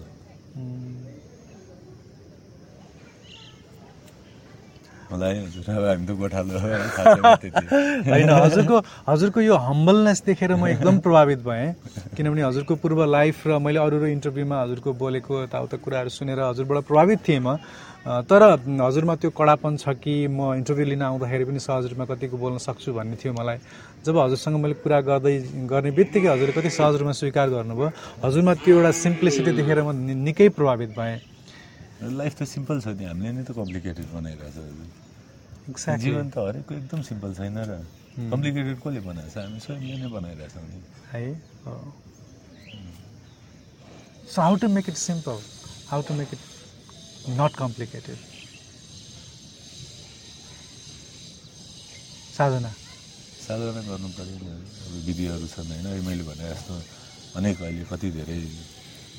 Speaker 1: त्यति।
Speaker 2: होइन हजुरको हजुरको यो हम्बलनेस देखेर म एकदम प्रभावित भएँ। किनभने हजुरको पूर्व लाइफ र मैले अरू अरू इन्टरभ्यूमा हजुरको बोलेको यताउता कुराहरू सुनेर हजुरबाट प्रभावित थिएँ म। तर हजुरमा त्यो कडापन छ कि म इन्टरभ्यू लिन आउँदाखेरि पनि सहज रूपमा कतिको बोल्न सक्छु भन्ने थियो मलाई। जब हजुरसँग मैले कुरा गर्दै गर्ने बित्तिकै हजुरले कति सहज रूपमा स्वीकार गर्नुभयो हजुरमा त्यो एउटा सिम्प्लिसिटी देखेर म निकै प्रभावित भएँ।
Speaker 1: लाइफ त सिम्पल छ नि हामीले नै त कम्प्लिकेटेड बनाइरहेछ। हजुर
Speaker 2: एक्ज्याक्टली
Speaker 1: जीवन त हरेकको एकदम सिम्पल छैन र। कम्प्लिकेटेड कसले बनाएको छ हामी स्वयंले नै बनाइरहेछौँ नि।
Speaker 2: है? So how to make it simple how to make it not complicated साधना।
Speaker 1: साधना गर्नु पऱ्यो नि अब विधिहरू छन् होइन। मैले भने जस्तो अनेक अहिले कति धेरै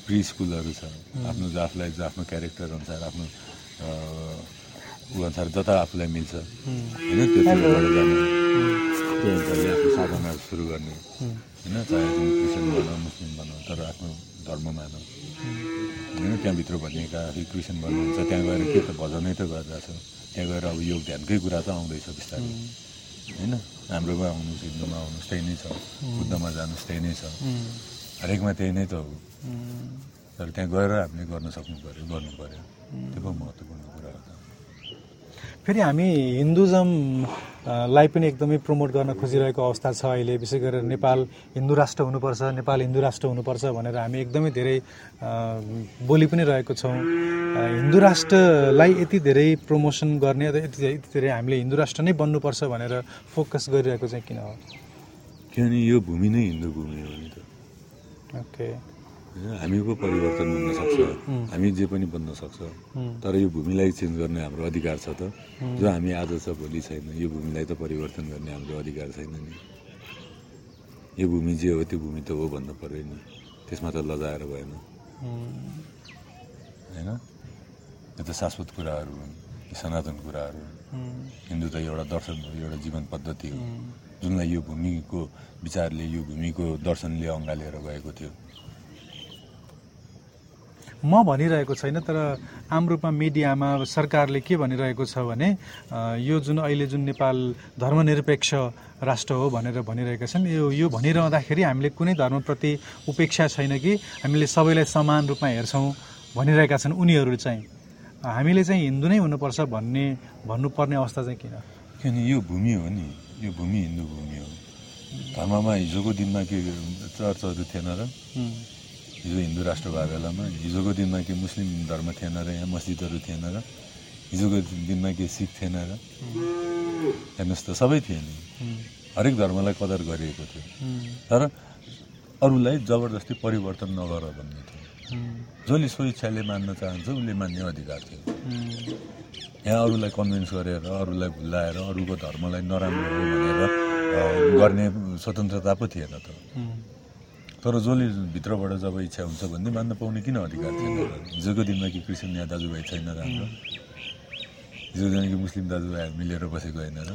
Speaker 1: प्रि स्कुलहरू छ। आफ्नो आफूलाई आफ्नो क्यारेक्टर अनुसार आफ्नो ऊ अनुसार जता आफूलाई मिल्छ। होइन जाने। त्यो अनुसारले आफ्नो साधनाहरू सुरु गर्ने। होइन चाहे क्रिस्चियन भन मुस्लिम भन तर आफ्नो धर्म मान। होइन त्यहाँभित्र भनिएका क्रिस्चियन भन्नुहुन्छ त्यहाँ गएर के त भजनै त गरिरहेछ। त्यहाँ गएर अब योग ध्यानकै कुरा त आउँदैछ बिस्तारै। होइन हाम्रोमा आउनुहोस् हिन्दूमा आउनुहोस् त्यही नै छ बुद्धमा जानुहोस् त्यही नै छ। हरेकमा त्यही नै त हो। तर त्यहाँ गएर हामीले गर्न सक्नु पऱ्यो गर्नु पऱ्यो त्यो पो महत्त्वपूर्ण
Speaker 2: फेरि हामी हिन्दुजम अ, लाई पनि एकदमै प्रमोट गर्न खोजिरहेको अवस्था छ अहिले। विशेष गरेर नेपाल हिन्दू राष्ट्र हुनुपर्छ नेपाल हिन्दू राष्ट्र हुनुपर्छ भनेर हामी एकदमै धेरै बोली पनि रहेको छौँ। हिन्दू राष्ट्रलाई यति धेरै प्रमोसन गर्ने यति यति धेरै हामीले हिन्दू राष्ट्र नै बन्नुपर्छ भनेर फोकस गरिरहेको चाहिँ किन हो?
Speaker 1: किनभने यो भूमि नै हिन्दू भूमि हो नि त।
Speaker 2: ओके?
Speaker 1: हामी पो परिवर्तन हुन सक्छ. हामी जे पनि बन्न सक्छ. तर यो भूमिलाई चेन्ज गर्ने हाम्रो अधिकार छ त. जो हामी आज छ भोलि छैन यो भूमिलाई त परिवर्तन गर्ने हाम्रो अधिकार छैन नि. यो भूमि जे हो त्यो भूमि त हो भन्नु पऱ्यो नि. त्यसमा त लजाएर भएन. होइन? यो त शाश्वत कुराहरू हुन् सनातन कुराहरू हुन्. हिन्दू त एउटा दर्शन हो एउटा जीवन पद्धति हो। जुनलाई यो भूमिको विचारले यो भूमिको दर्शनले अँगालेर गएको थियो।
Speaker 2: म भनिरहेको छैन तर आम रूपमा मिडियामा सरकारले के भनिरहेको छ भने यो जुन अहिले जुन नेपाल धर्मनिरपेक्ष राष्ट्र हो भनेर भनिरहेका छन् यो यो भनिरहँदाखेरि हामीले कुनै धर्मप्रति उपेक्षा छैन कि हामीले सबैलाई समान रूपमा हेर्छौँ भनिरहेका छन् उनीहरू चाहिँ। हामीले चाहिँ हिन्दू नै हुनुपर्छ भन्ने भन्नुपर्ने अवस्था चाहिँ किन?
Speaker 1: किनभने यो भूमि हो नि? यो भूमि हिन्दू भूमि हो। धर्ममा हिजोको दिनमा के चर्चहरू थिएन र? हिजो हिन्दू राष्ट्र भएको बेलामा हिजोको दिनमा के मुस्लिम धर्म थिएन र यहाँ मस्जिदहरू थिएन र हिजोको दिनमा के सिख थिएन र हेर्नुहोस् त सबै थिए नि हरेक धर्मलाई कदर गरिएको थियो। तर अरूलाई जबरजस्ती परिवर्तन नगर भन्ने थियो। जसले स्वेच्छाले मान्न चाहन्छ उसले मान्ने अधिकार थियो। यहाँ अरूलाई कन्भिन्स गरेर अरूलाई भुलाएर अरूको धर्मलाई नराम्रो भनेर गर्ने स्वतन्त्रता पो थिएन त। तर जसले भित्रबाट जब इच्छा हुन्छ भन्ने मान्न पाउने किन अधिकार थिएन? हिजोको दिनमा कि क्रिस्चियन यहाँ दाजुभाइ छैन र हाम्रो हिजोको दिनमा कि मुस्लिम दाजुभाइहरू मिलेर बसेको होइन र?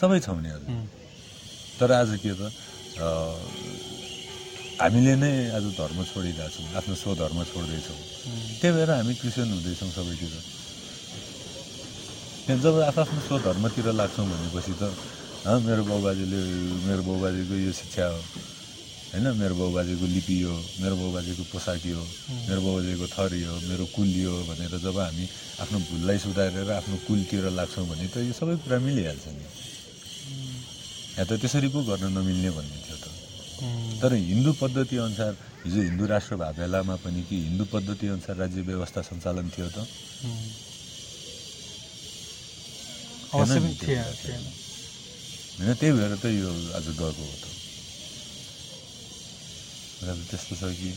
Speaker 1: सबै छौँ नि तर आज के त हामीले नै आज धर्म छोडिरहेको छौँ आफ्नो स्वधर्म छोड्दैछौँ। त्यही भएर हामी क्रिस्चियन हुँदैछौँ सबैतिर। त्यहाँ जब आफ्नो स्वधर्मतिर लाग्छौँ भनेपछि त मेरो बाउबाजेले मेरो बाउबाजेको यो शिक्षा हो होइन? मेरो बाउबाजेको लिपि हो मेरो बाउबाजेको पोसाकी हो मेरो बाउबाजेको थरी हो मेरो कुली हो भनेर जब हामी आफ्नो भुललाई सुधारेर आफ्नो कुलतिर लाग्छौँ भने त यो सबै कुरा मिलिहाल्छ नि। यहाँ त त्यसरी पो गर्न नमिल्ने भन्ने थियो त। तर हिन्दू पद्धति अनुसार हिजो हिन्दू राष्ट्र भएको बेलामा पनि कि हिन्दू पद्धति अनुसार राज्य व्यवस्था सञ्चालन थियो त? होइन त्यही भएर त यो आज गएको हो त। त त्यस्तो छ कि?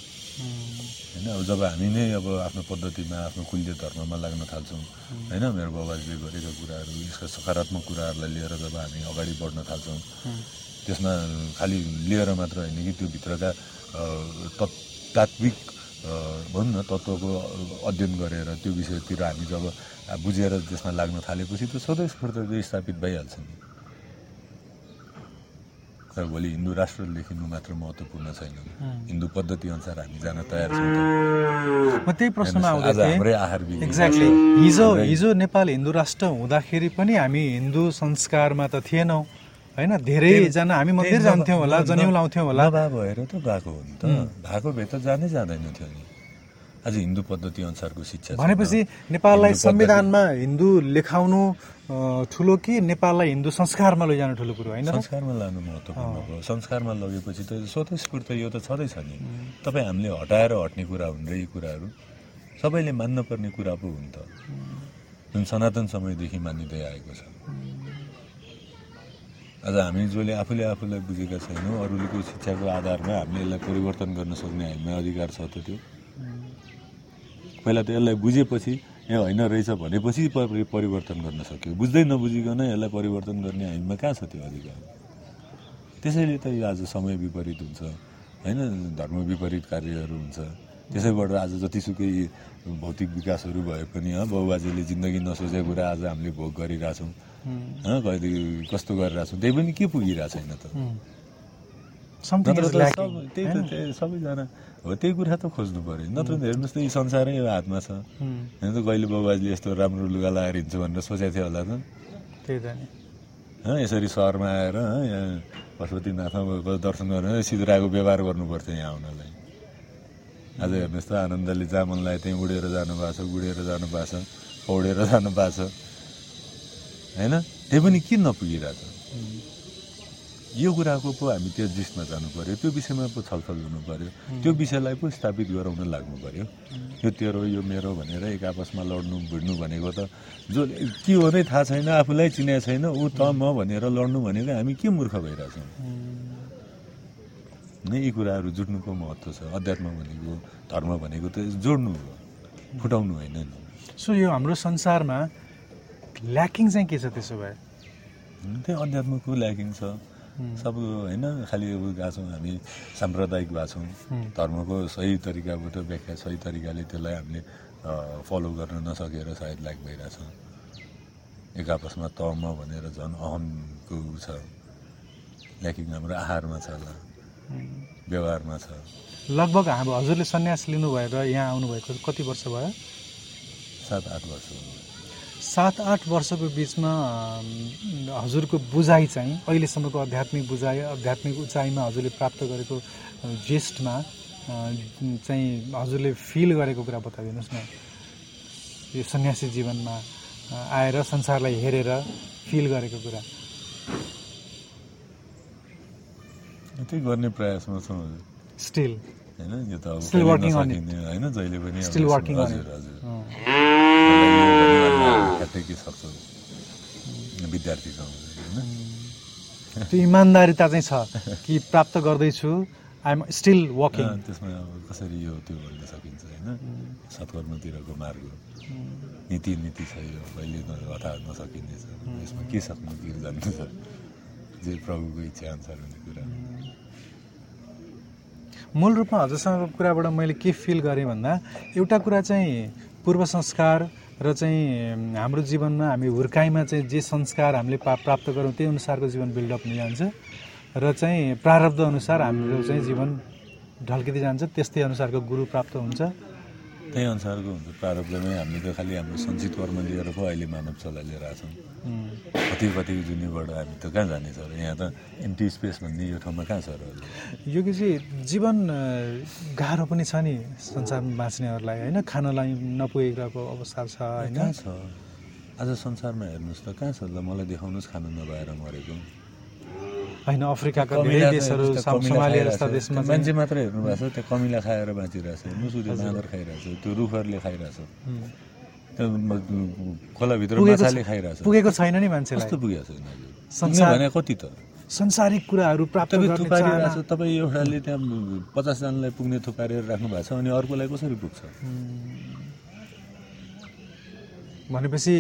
Speaker 1: होइन अब जब हामी नै अब आफ्नो पद्धतिमा आफ्नो कुल्य धर्ममा लाग्न थाल्छौँ होइन मेरो बाबाजीले गरेका कुराहरू यसका सकारात्मक कुराहरूलाई लिएर जब हामी अगाडि बढ्न थाल्छौँ त्यसमा खालि लिएर मात्र होइन कि त्यो भित्रका तत् तात्विक भनौँ न तत्त्वको अध्ययन गरेर त्यो विषयतिर हामी जब बुझेर त्यसमा लाग्न थालेपछि त स्वतस्फूर्त त्यो स्थापित भइहाल्छ नि। तर भोलि हिन्दू राष्ट्र लेखिनु मात्र महत्त्वपूर्ण छैन। हिन्दू पद्धति अनुसार हामी जान तयार छौँ।
Speaker 2: त्यही प्रश्नमा एक्ज्याक्टली हिजो हिजो नेपाल हिन्दू राष्ट्र हुँदाखेरि पनि हामी हिन्दू संस्कारमा त थिएनौँ। होइन? धेरैजना हामी मन्दिर जान्थ्यौँ होला
Speaker 1: न-
Speaker 2: लाउँथ्यौँ होला।
Speaker 1: भएर त भएको हो नि त। भएको भए त जानै जाँदैन थियो नि। आज हिन्दू पद्धति अनुसारको शिक्षा।
Speaker 2: भनेपछि नेपाललाई संविधानमा हिन्दू लेखाउनु ठुलो कि नेपाललाई हिन्दू संस्कारमा लैजानु ठुलो कुरो होइन?
Speaker 1: संस्कारमा लानु महत्त्वपूर्ण हो। संस्कारमा लगेपछि त स्वतस्फूर्त यो त छँदैछ नि। तपाईँ हामीले हटाएर हट्ने कुरा हुन् र यी कुराहरू। सबैले मान्नुपर्ने कुरा पो हुन् त। जुन सनातन समयदेखि मानिँदै आएको छ। आज हामी जसले आफूले आफूलाई बुझेका छैनौँ अरूको शिक्षाको आधारमा हामीले यसलाई परिवर्तन गर्न सक्ने हामीमा अधिकार छ त त्यो। पहिला त यसलाई बुझेपछि ए होइन रहेछ भनेपछि परि- परिवर्तन गर्न सक्यो। बुझ्दै नबुझिकन यसलाई परिवर्तन गर्ने हामीमा कहाँ छ त्यो अधिकार? त्यसैले त यो आज समय विपरीत हुन्छ। होइन धर्म विपरीत कार्यहरू हुन्छ। त्यसैबाट आज जतिसुकै भौतिक विकासहरू भए पनि हँ बाउबाजेले जिन्दगी नसोचेको कुरा आज हामीले भोग गरिरहेछौँ। हँ कहिले कस्तो गरिरहेछौँ त्यही पनि के पुगिरहेको छैन त? नत्र त त्यही त? त्यही सबैजना। हो त्यही कुरा त खोज्नु पऱ्यो नत्र त हेर्नुहोस् त यो संसारै हातमा छ। होइन त कहिले बाबुबाजीले यस्तो राम्रो लुगा लगाएर हिँड्छु भनेर सोचेको थियो होला त।
Speaker 2: त्यही त
Speaker 1: यसरी सहरमा आएर यहाँ पशुपतिनाथमा दर्शन गरेर सिधुराको व्यवहार गर्नु पर्थ्यो यहाँ आउनलाई। आज हेर्नुहोस् त आनन्दले जामनलाई त्यहीँ उडेर जानु भएको छ गुडेर जानु भएको छ पौडेर जानु भएको छ। होइन? त्यही पनि किन नपुगिरहेछ? यो कुराको पो हामी त्यो जिसमा जानु पऱ्यो त्यो विषयमा पो छलफल गर्नु पऱ्यो त्यो विषयलाई पो स्थापित गराउन लाग्नु पऱ्यो यो तेरो यो मेरो भनेर एक आपसमा लड्नु भिड्नु भनेको त जो के हो नै थाहा छैन आफूलाई चिनेको छैन ऊ त म भनेर लड्नु भनेको हामी के मूर्ख भइरहेछौँ? नै यी कुराहरू जुट्नुको महत्त्व छ अध्यात्म भनेको धर्म भनेको त जोड्नु हो फुटाउनु होइन नि।
Speaker 2: सो यो हाम्रो संसारमा ल्याकिङ चाहिँ के छ त्यसो भए?
Speaker 1: त्यही अध्यात्मको ल्याकिङ छ। सब होइन खालि गएको छौँ हामी साम्प्रदायिक भएको छौँ। धर्मको सही तरिकाबाट व्याख्या सही तरिकाले त्यसलाई हामीले फलो गर्न नसकेर सायद ल्याक भइरहेछ। एक आपसमा त म भनेर झन् अहमको छ। ल्याकिङ हाम्रो आहारमा छ होला। व्यवहारमा छ।
Speaker 2: लगभग हाम्रो हजुरले सन्यास लिनु भएर यहाँ आउनुभएको कति वर्ष भयो?
Speaker 1: सात आठ वर्ष
Speaker 2: सात आठ वर्षको बिचमा हजुरको बुझाइ चाहिँ अहिलेसम्मको आध्यात्मिक बुझाइ आध्यात्मिक उचाइमा हजुरले प्राप्त गरेको जेस्टमा चाहिँ हजुरले फिल गरेको कुरा बताइदिनुहोस् न। यो सन्यासी जीवनमा आएर संसारलाई हेरेर फिल गरेको कुरा।
Speaker 1: त्यही गर्ने प्रयासमा छौँ
Speaker 2: स्टिल
Speaker 1: होइन यो त अब होइन जहिले पनि
Speaker 2: working on
Speaker 1: हजुर. हजुर। ठ्याक्कै के सक्छ विद्यार्थी छौँ होइन
Speaker 2: त्यो इमान्दारिता चाहिँ छ कि प्राप्त गर्दैछु आइएम स्टिल वर्किङ
Speaker 1: त्यसमा अब कसरी यो त्यो भन्न सकिन्छ होइन सत्कर्मतिरको मार्ग नीति नीति छ यो कहिले न हठात नसकिने छ यसमा के सक्नु के जान्नु छ जे प्रभुको इच्छा अनुसार हुने कुरा
Speaker 2: मूल रूपमा हजुरसँगको कुराबाट मैले के फिल गरेँ भन्दा एउटा कुरा चाहिँ पूर्व संस्कार र चाहिँ हाम्रो जीवनमा हामी हुर्काइमा चाहिँ जे संस्कार हामीले पा प्राप्त गरौँ त्यही अनुसारको जीवन बिल्डअप हुन जान्छ र चाहिँ प्रारब्ध अनुसार हाम्रो चाहिँ जीवन ढल्किँदै जान्छ त्यस्तै अनुसारको गुरु प्राप्त हुन्छ।
Speaker 1: त्यही अनुसारको हुन्छ प्रारब्धमै हामीले त खालि हाम्रो सञ्चित कर्म लिएर पो अहिले मानव चला लिएर आएको छौँ। कति कति जुनीबाट हामी त कहाँ जाने छ र यहाँ त एम्टी स्पेस भन्ने यो ठाउँमा कहाँ छ र?
Speaker 2: यो कि चाहिँ जीवन गाह्रो पनि छ नि संसारमा बाँच्नेहरूलाई होइन? खानलाई नपुगेको अवस्था छ होइन?
Speaker 1: छ? आज संसारमा हेर्नुहोस् त कहाँ छ? ल मलाई देखाउनुहोस् खानु नपाएर मरेको।
Speaker 2: होइन अफ्रिकाका धेरै देशहरू सोमालिया। जस्ता देशमा
Speaker 1: मान्छे मात्रै हेर्नु भएको छ त्यो कमिला खाएर बाँचिरहेछ उसले बाँदर खाइरहेछ त्यो रुखहरूले खाइरहेछ। खोलाभित्र माछाले
Speaker 2: छ-
Speaker 1: खाइरहेछ।
Speaker 2: पुगेको छैन नि मान्छेलाई।
Speaker 1: कस्तो पुगेको छैन भने कति त?
Speaker 2: संसारिक कुराहरू प्राप्त
Speaker 1: थुपारिरहेछ
Speaker 2: चाहना-
Speaker 1: तपाईँ एउटाले त्यहाँ पचासजनालाई पुग्ने थुपारेर राख्नु भएको छ अनि अर्कोलाई कसरी पुग्छ?
Speaker 2: भनेपछि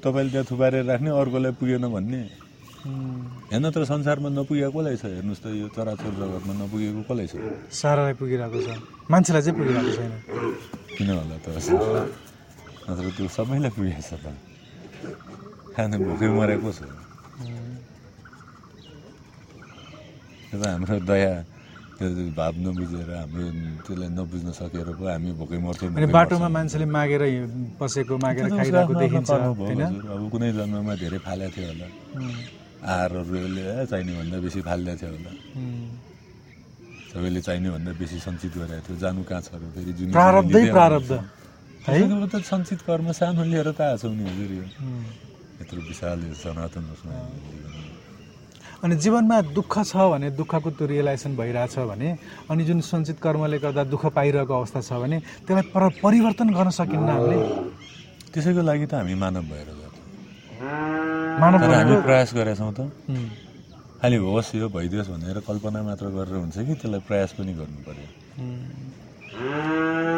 Speaker 1: तपाईँले त्यहाँ थुपारेर राख्ने अर्कोलाई पुगेन भन्ने? हेर्न त संसारमा नपुगेको कसलाई छ? हेर्नुहोस् त यो चराचर जगतमा नपुगेको कसलाई छ?
Speaker 2: सारालाई पुगिरहेको छ। मान्छेलाई चाहिँ पुगिरहेको छैन।
Speaker 1: किन होला त? नत्र त्यो सबैलाई पुगेको छ त। खानु भोकै मरेको छ। त्यो त हाम्रो दया त्यो भाव नबुझेर हाम्रो त्यसलाई नबुझ्न सकेर पो हामी भोकै मर्थ्यौँ
Speaker 2: अनि बाटोमा
Speaker 1: मर्छौँ।
Speaker 2: मान्छेले मागेर बसेको मागेर खाइरहेको देखिन्छ।
Speaker 1: अब कुनै जन्ममा धेरै फालेको थियो होला।
Speaker 2: उम्,
Speaker 1: आहारहरूले ए, चाहिने भन्दा बेसी फालिदिएको थियो होला। सबैले चाहिने भन्दा बेसी सञ्चित गरेको थियो। जानु कहाँ छ र फेरि जुन
Speaker 2: प्रारब्धै प्रारब्ध। है?
Speaker 1: है त सञ्चित कर्म सानो लिएर त आएको छौँ नि हजुर यो। यत्रो विशाल यो सनातन
Speaker 2: अनि जीवनमा दुःख छ भने दुःखको त्यो रियलाइजेसन भइरहेछ भने अनि जुन सञ्चित कर्मले गर्दा दुःख पाइरहेको अवस्था छ भने त्यसलाई पर परिवर्तन गर्न सकिन्न हामीले।
Speaker 1: त्यसैको लागि त हामी मानव भएर तर हामी प्रयास गरेका छौँ त। खालि होस् यो भइदियोस् भनेर कल्पना मात्र गरेर हुन्छ कि त्यसलाई प्रयास पनि गर्नु पर्यो।
Speaker 2: उम्,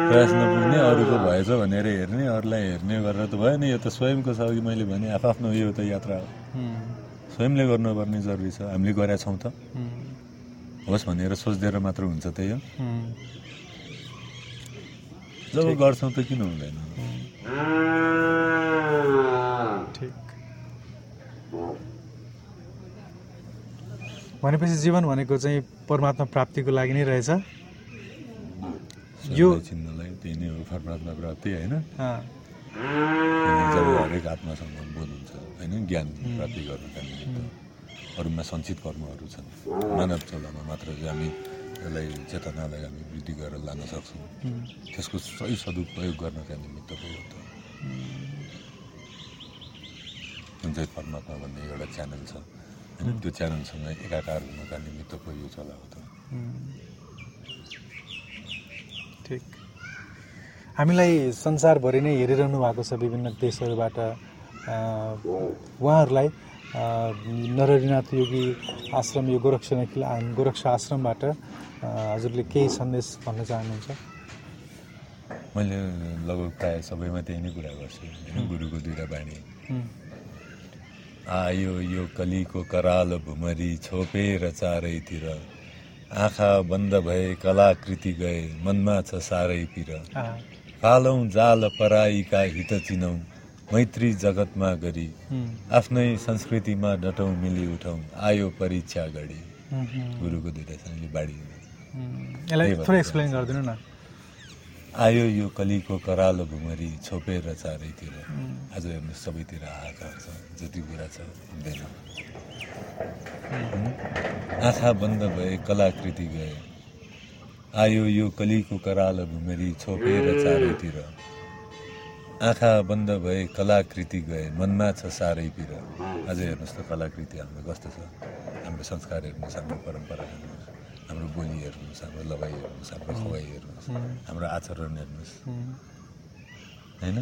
Speaker 1: प्रयास नपुग्ने अरूको भएछ भनेर हेर्ने अरूलाई हेर्ने गरेर त भयो नि यो त स्वयंको छ अघि मैले भने आफ्नो यो त यात्रा हो। स्वयंले गर्नुपर्ने जरुरी छ। हामीले गरेका छौँ त। होस् भनेर सोचिदिएर मात्र हुन्छ त यो।
Speaker 2: उम्।
Speaker 1: जब गर्छौँ त किन हुँदैन?
Speaker 2: ठिक। भनेपछि जीवन भनेको चाहिँ परमात्मा प्राप्तिको लागि नै रहेछ। यो-
Speaker 1: चिन्नलाई त्यही नै हो परमात्मा प्राप्ति होइन? जब हरेक आत्मासँग बोध हुन्छ होइन? ज्ञान प्राप्ति गर्नका निमित्त अरूमा सञ्चित कर्महरू छन्। मानव चलामा मात्र चाहिँ हामी यसलाई चेतनालाई हामी वृद्धि गरेर लान सक्छौँ त्यसको सही सदुपयोग गर्नका निमित्त पो हो त। सञ्चय परमात्मा भन्ने एउटा च्यानल छ होइन त्यो च्यानलसँग एकाकार हुनका निमित्तको यो चलाएको त
Speaker 2: ठिक हामीलाई संसारभरि नै हेरिरहनु भएको छ विभिन्न देशहरूबाट उहाँहरूलाई अ, नरहरिनाथ योगी आश्रम यो गोरक्ष गोरक्ष आश्रमबाट हजुरले केही सन्देश भन्न चाहनुहुन्छ
Speaker 1: मैले लगभग प्रायः सबैमा त्यही नै कुरा गर्छु गुरुको दुइटा बाणी आयो यो कलीको कराल भुमरी छोपेर चारैतिर। आँखा बन्द भए कलाकृति गए मनमा छ
Speaker 2: आ,
Speaker 1: फालौँ जाल पराईका हित चिनौँ मैत्री जगतमा गरी। आफ्नै संस्कृतिमा डटौँ मिली उठौँ आयो परीक्षा
Speaker 2: उम्,
Speaker 1: गुरुको दुइटा शैली बाढी।
Speaker 2: यसलाई थोरै एक्सप्लेन गरिदिनु न।
Speaker 1: आयो यो कलीको करालो भुमरी छोपेर चारैतिर। आज हेर्नु सबैतिर हाहाकार छ जति कुरा छ हुँदैन। आँखा बन्द भए कलाकृति गए। आयो यो कलीको कराल भुमेरी छोपेर चारैतिर। आँखा बन्द भए कलाकृति गए मनमा छ साह्रै पिर आज हेर्नुहोस् त कलाकृति हाम्रो कस्तो छ? हाम्रो संस्कार हेर्नुहोस् हाम्रो परम्परा हेर्नुहोस्। हाम्रो बोली हेर्नुहोस् हाम्रो लवाइ हेर्नुहोस् हाम्रो खुवाइ हेर्नुहोस् हाम्रो आचरण हेर्नुहोस्। होइन?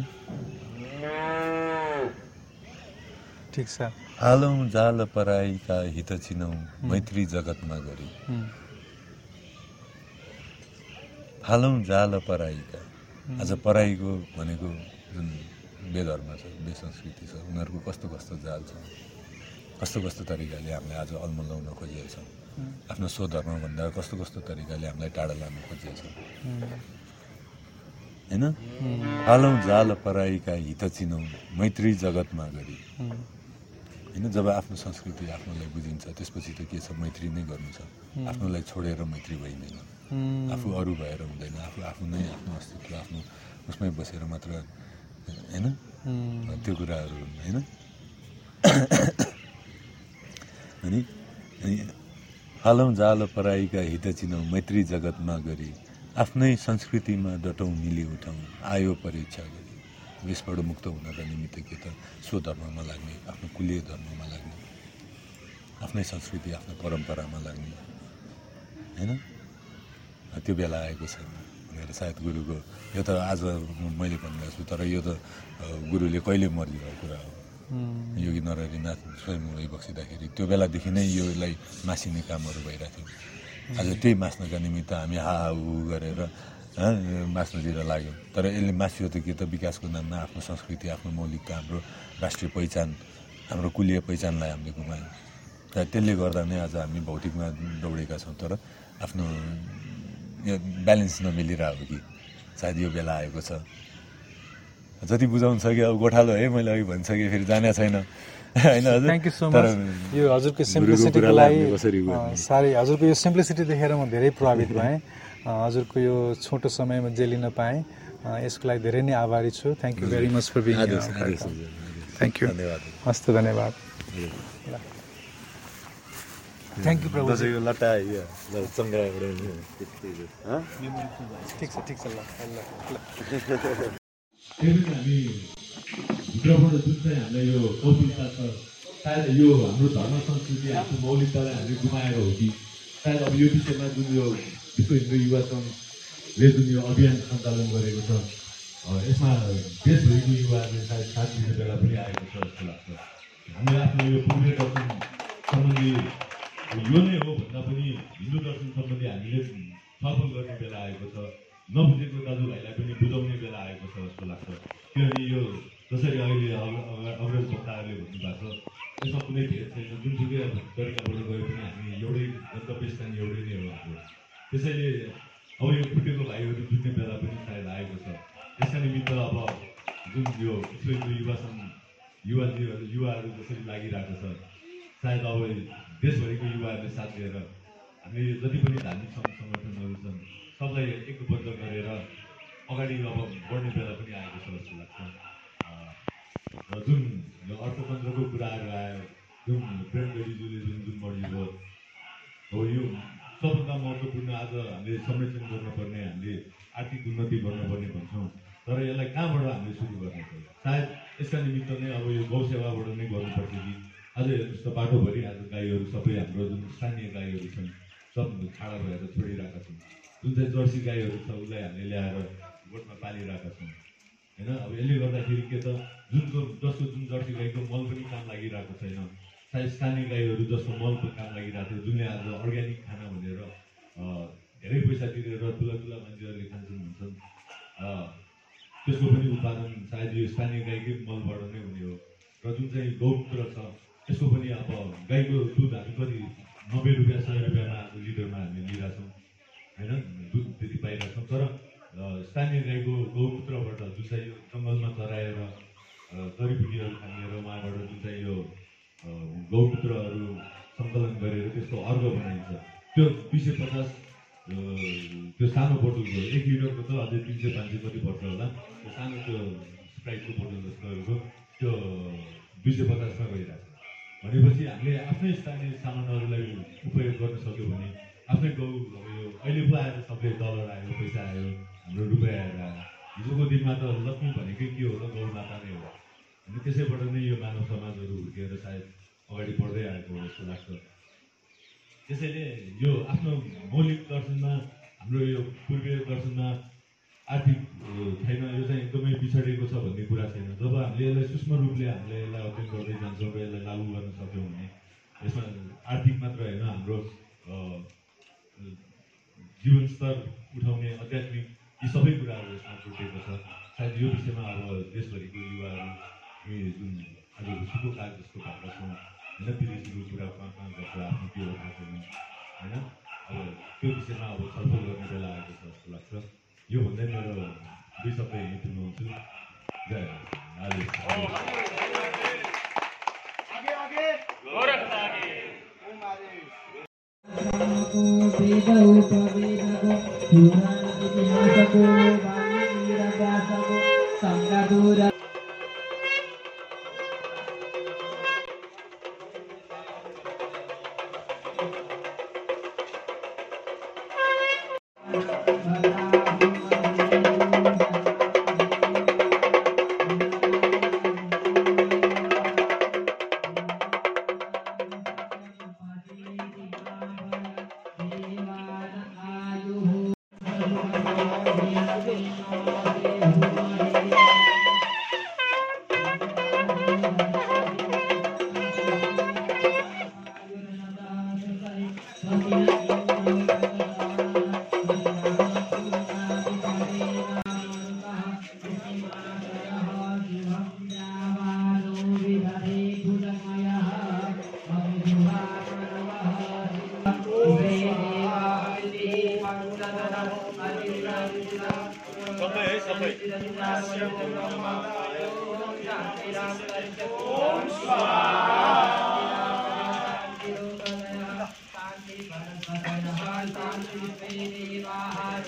Speaker 2: ठिक छ।
Speaker 1: हालौँ जाल पराईका हित चिनौँ मैत्री जगतमा गरी। हालौँ जाल पराईका। आज पराईको भनेको जुन बेधर्म छ बेसंस्कृति छ उनीहरूको कस्तो कस्तो जाल छ? कस्तो कस्तो तरिकाले हामीलाई आज अल्मलाउन खोजिएको छ? आफ्नो स्वधर्मभन्दा कस्तो कस्तो तरिकाले हामीलाई टाढा लान खोजिएको छ। होइन? हालौँ जाल पराईका हित चिनौँ मैत्री जगतमा गरी। होइन? जब आफ्नो संस्कृति आफ्नोलाई बुझिन्छ त्यसपछि त के छ? मैत्री नै गर्नु छ आफ्नोलाई छोडेर मैत्री भइँदैन। आफू अरू भएर हुँदैन। आफू आफू नै आफ्नो अस्तित्व आफ्नो उसमै बसेर मात्र होइन? त्यो कुराहरू होइन? अनि हालौँ जाल पराईका हित चिनौँ मैत्री जगतमा गरी आफ्नै संस्कृतिमा डटौँ मिली उठौँ आयो परीक्षा गरी। यसबाट मुक्त हुनका निमित्त के त स्वधर्ममा लाग्ने आफ्नो कुलीय धर्ममा लाग्ने आफ्नै संस्कृति आफ्नो परम्परामा लाग्ने होइन? त्यो बेला आएको छैन। भनेर सायद गुरुको यो त आज मैले भनिरहेको छु तर यो त गुरुले कहिले मरिरहेको कुरा हो? योगी नरहरिनाथ स्वयं उही बक्सिँदाखेरि त्यो बेलादेखि नै योलाई मासिने कामहरू भइरहेको थियो। आज त्यही मास्नका निमित्त हामी हा हा उ गरेर मास्नुतिर लाग्यो। तर यसले मासियो त के त विकासको नाममा आफ्नो संस्कृति आफ्नो मौलिकता हाम्रो राष्ट्रिय पहिचान हाम्रो कुलीय पहिचानलाई हामीले गुमायौँ। र त्यसले गर्दा नै आज हामी भौतिकमा दौडेका छौँ तर आफ्नो यो ब्यालेन्स नमिलिरहेको कि सायद यो बेला आएको छ। जति बुझाउनु सक्यो अब गोठालो है मैले अघि भनिसकेँ फेरि जाने छैन। होइन हजुर?
Speaker 2: थ्याङ्क यू सो मच यो हजुरको सिम्प्लिसिटीको लागि? साह्रै हजुरको यो सिम्प्लिसिटी देखेर म धेरै प्रभावित भएँ। हजुरको यो छोटो समयमा जे लिन पाएँ यसको लागि धेरै नै आभारी छु। Thank you very much for being. Thank you
Speaker 1: धन्यवाद।
Speaker 2: हस्त धन्यवाद। थ्याङ्क यू प्रभु
Speaker 1: दसैँको लट्टा यो चङ्गा
Speaker 2: ठिक छ ठिक छ ल। ल
Speaker 4: फेरि हामी भित्रबाट जुन चाहिँ हामीलाई यो कौशलता छ सायद यो हाम्रो धर्म संस्कृति हाम्रो मौलिकतालाई हामीले गुमाएर हो कि? सायद अब यो विषयमा जुन यो विश्व हिन्दू युवा सङ्घले जुन यो अभियान सञ्चालन गरेको छ यसमा देशभरिको युवाहरूले सायद साथ दिने बेला पनि आएको छ जस्तो लाग्छ। हामीले आफ्नो यो पूर्वीय दर्शन सम्बन्धी यो नै हो भन्दा पनि हिन्दू दर्शन सम्बन्धी हामीले छलफल गर्ने बेला आएको छ। नबुझेको दाजुभाइलाई पनि बुझाउने बेला आएको छ जस्तो लाग्छ। किनभने यो जसरी अहिले अग- अग- अग्रज वक्ताहरूले भन्नुभएको छ यसमा कुनै भेद छैन। जुनसुकै तरिकाबाट गए पनि हामी एउटै गन्तव्य स्थान एउटै नै हो हाम्रो। त्यसैले अब यो फुटेको भाइहरू जुट्ने बेला पनि सायद आएको छ। त्यसका निमित्त अब जुन यो विश्व हिन्दू युवा युवाहरू जसरी लागिरहेको छ सायद अब देशभरिको युवाहरूले साथ दिएर हामीले जति पनि धार्मिक सङ्घ सङ्गठनहरू छन् सबलाई एकबद्ध गरेर अगाडि अब बढ्ने बेला पनि आएको छ जस्तो लाग्छ। र जुन यो अर्थतन्त्रको कुराहरू आयो जुन प्रेम गरीज्यूले जुन जुन मर्जिभयो हो यो सबभन्दा महत्त्वपूर्ण आज हामीले संरक्षण गर्नुपर्ने हामीले आर्थिक उन्नति गर्नुपर्ने भन्छौँ।
Speaker 1: तर यसलाई कहाँबाट हामीले सुरु गर्ने सायद यसका निमित्त नै अब यो गौ सेवाबाट नै गर्नुपर्छ कि? आज हेर्नुहोस् त बाटोभरि आज गाईहरू सबै हाम्रो जुन स्थानीय गाईहरू छन् सब छाडा भएर छोडिरहेका छन्। जुन चाहिँ जर्सी गाईहरू छ उसलाई हामीले ल्याएर गोठमा पालिरहेका छौँ। होइन? अब यसले गर्दाखेरि के त जुनको जसको जुन जर्सी गाईको मल पनि काम लागिरहेको छैन सायद स्थानीय गाईहरू जसको मलको काम लागिरहेको थियो जुनले आज अर्ग्यानिक खाना भनेर धेरै पैसा तिरेर ठुला ठुला मान्छेहरूले खान्छन् भन्छन् त्यसको पनि उत्पादन सायद यो स्थानीय गाईकै मलबाट नै हुने हो। र जुन चाहिँ गौमूत्र छ त्यसको पनि अब गाईको दुध हामी कति नब्बे रुपियाँ सय रुपियाँमा लिटरमा हामीले लिइरहेछौँ। होइन? दुध त्यति पाइरहेछौँ तर अँ, स्थानीय गाईको गौमूत्रबाट जुन चाहिँ यो जङ्गलमा चराएर जडीबुटीहरू खानेर उहाँबाट जुन चाहिँ यो गौमूत्रहरू सङ्कलन गरेर त्यसको अर्घ बनाइन्छ। त्यो दुई सय पचास त्यो सानो बोतलको एक लिटरको त अझै तिन सय पाँच सय कति पर्छ होला। त्यो सानो त्यो स्प्राइटको बोतल जस्तोहरूको त्यो दुई सय पचासमा गइरहेको छ। भनेपछि हामीले आफ्नै स्थानीय सामानहरूलाई उपयोग गर्न सक्यो भने आफ्नै गाउँ यो अहिले पो आएर सबै डलर आयो पैसा आयो हाम्रो रुपियाँ आएर हिजोको दिनमा त लक्ष्मी भनेकै के हो त गौ माता नै हो। अनि त्यसैबाट नै यो मानव समाजहरू हुर्किएर सायद अगाडि बढ्दै आएको हो जस्तो लाग्छ। त्यसैले यो आफ्नो मौलिक दर्शनमा हाम्रो यो पूर्वीय दर्शनमा आर्थिक छैन यो चाहिँ एकदमै पिछडिएको छ भन्ने कुरा छैन। जब हामीले यसलाई सूक्ष्म रूपले हामीले यसलाई अध्ययन गर्दै जान्छौँ र यसलाई लागू गर्न सक्यौँ भने यसमा आर्थिक मात्र होइन हाम्रो जीवन स्तर उठाउने आध्यात्मिक यी सबै कुराहरू यसमा जोडिएको छ। सायद यो विषयमा अब देशभरिको युवाहरू जुन आज हुसीको काग जस्तो भएका छौँ होइन विदेशीको कुरा कहाँ कहाँ गर्छ आफ्नो के हो छैन होइन? अब त्यो विषयमा अब छलफल गर्ने बेला आएको छ जस्तो लाग्छ। यो भन्दै मेरो दुई शब्द यहीँ टुङ्गाउँछु जय को
Speaker 3: वेद उपवेद को पुराण इतिहास को वाणी वीर व्यास को संग दूर देवाः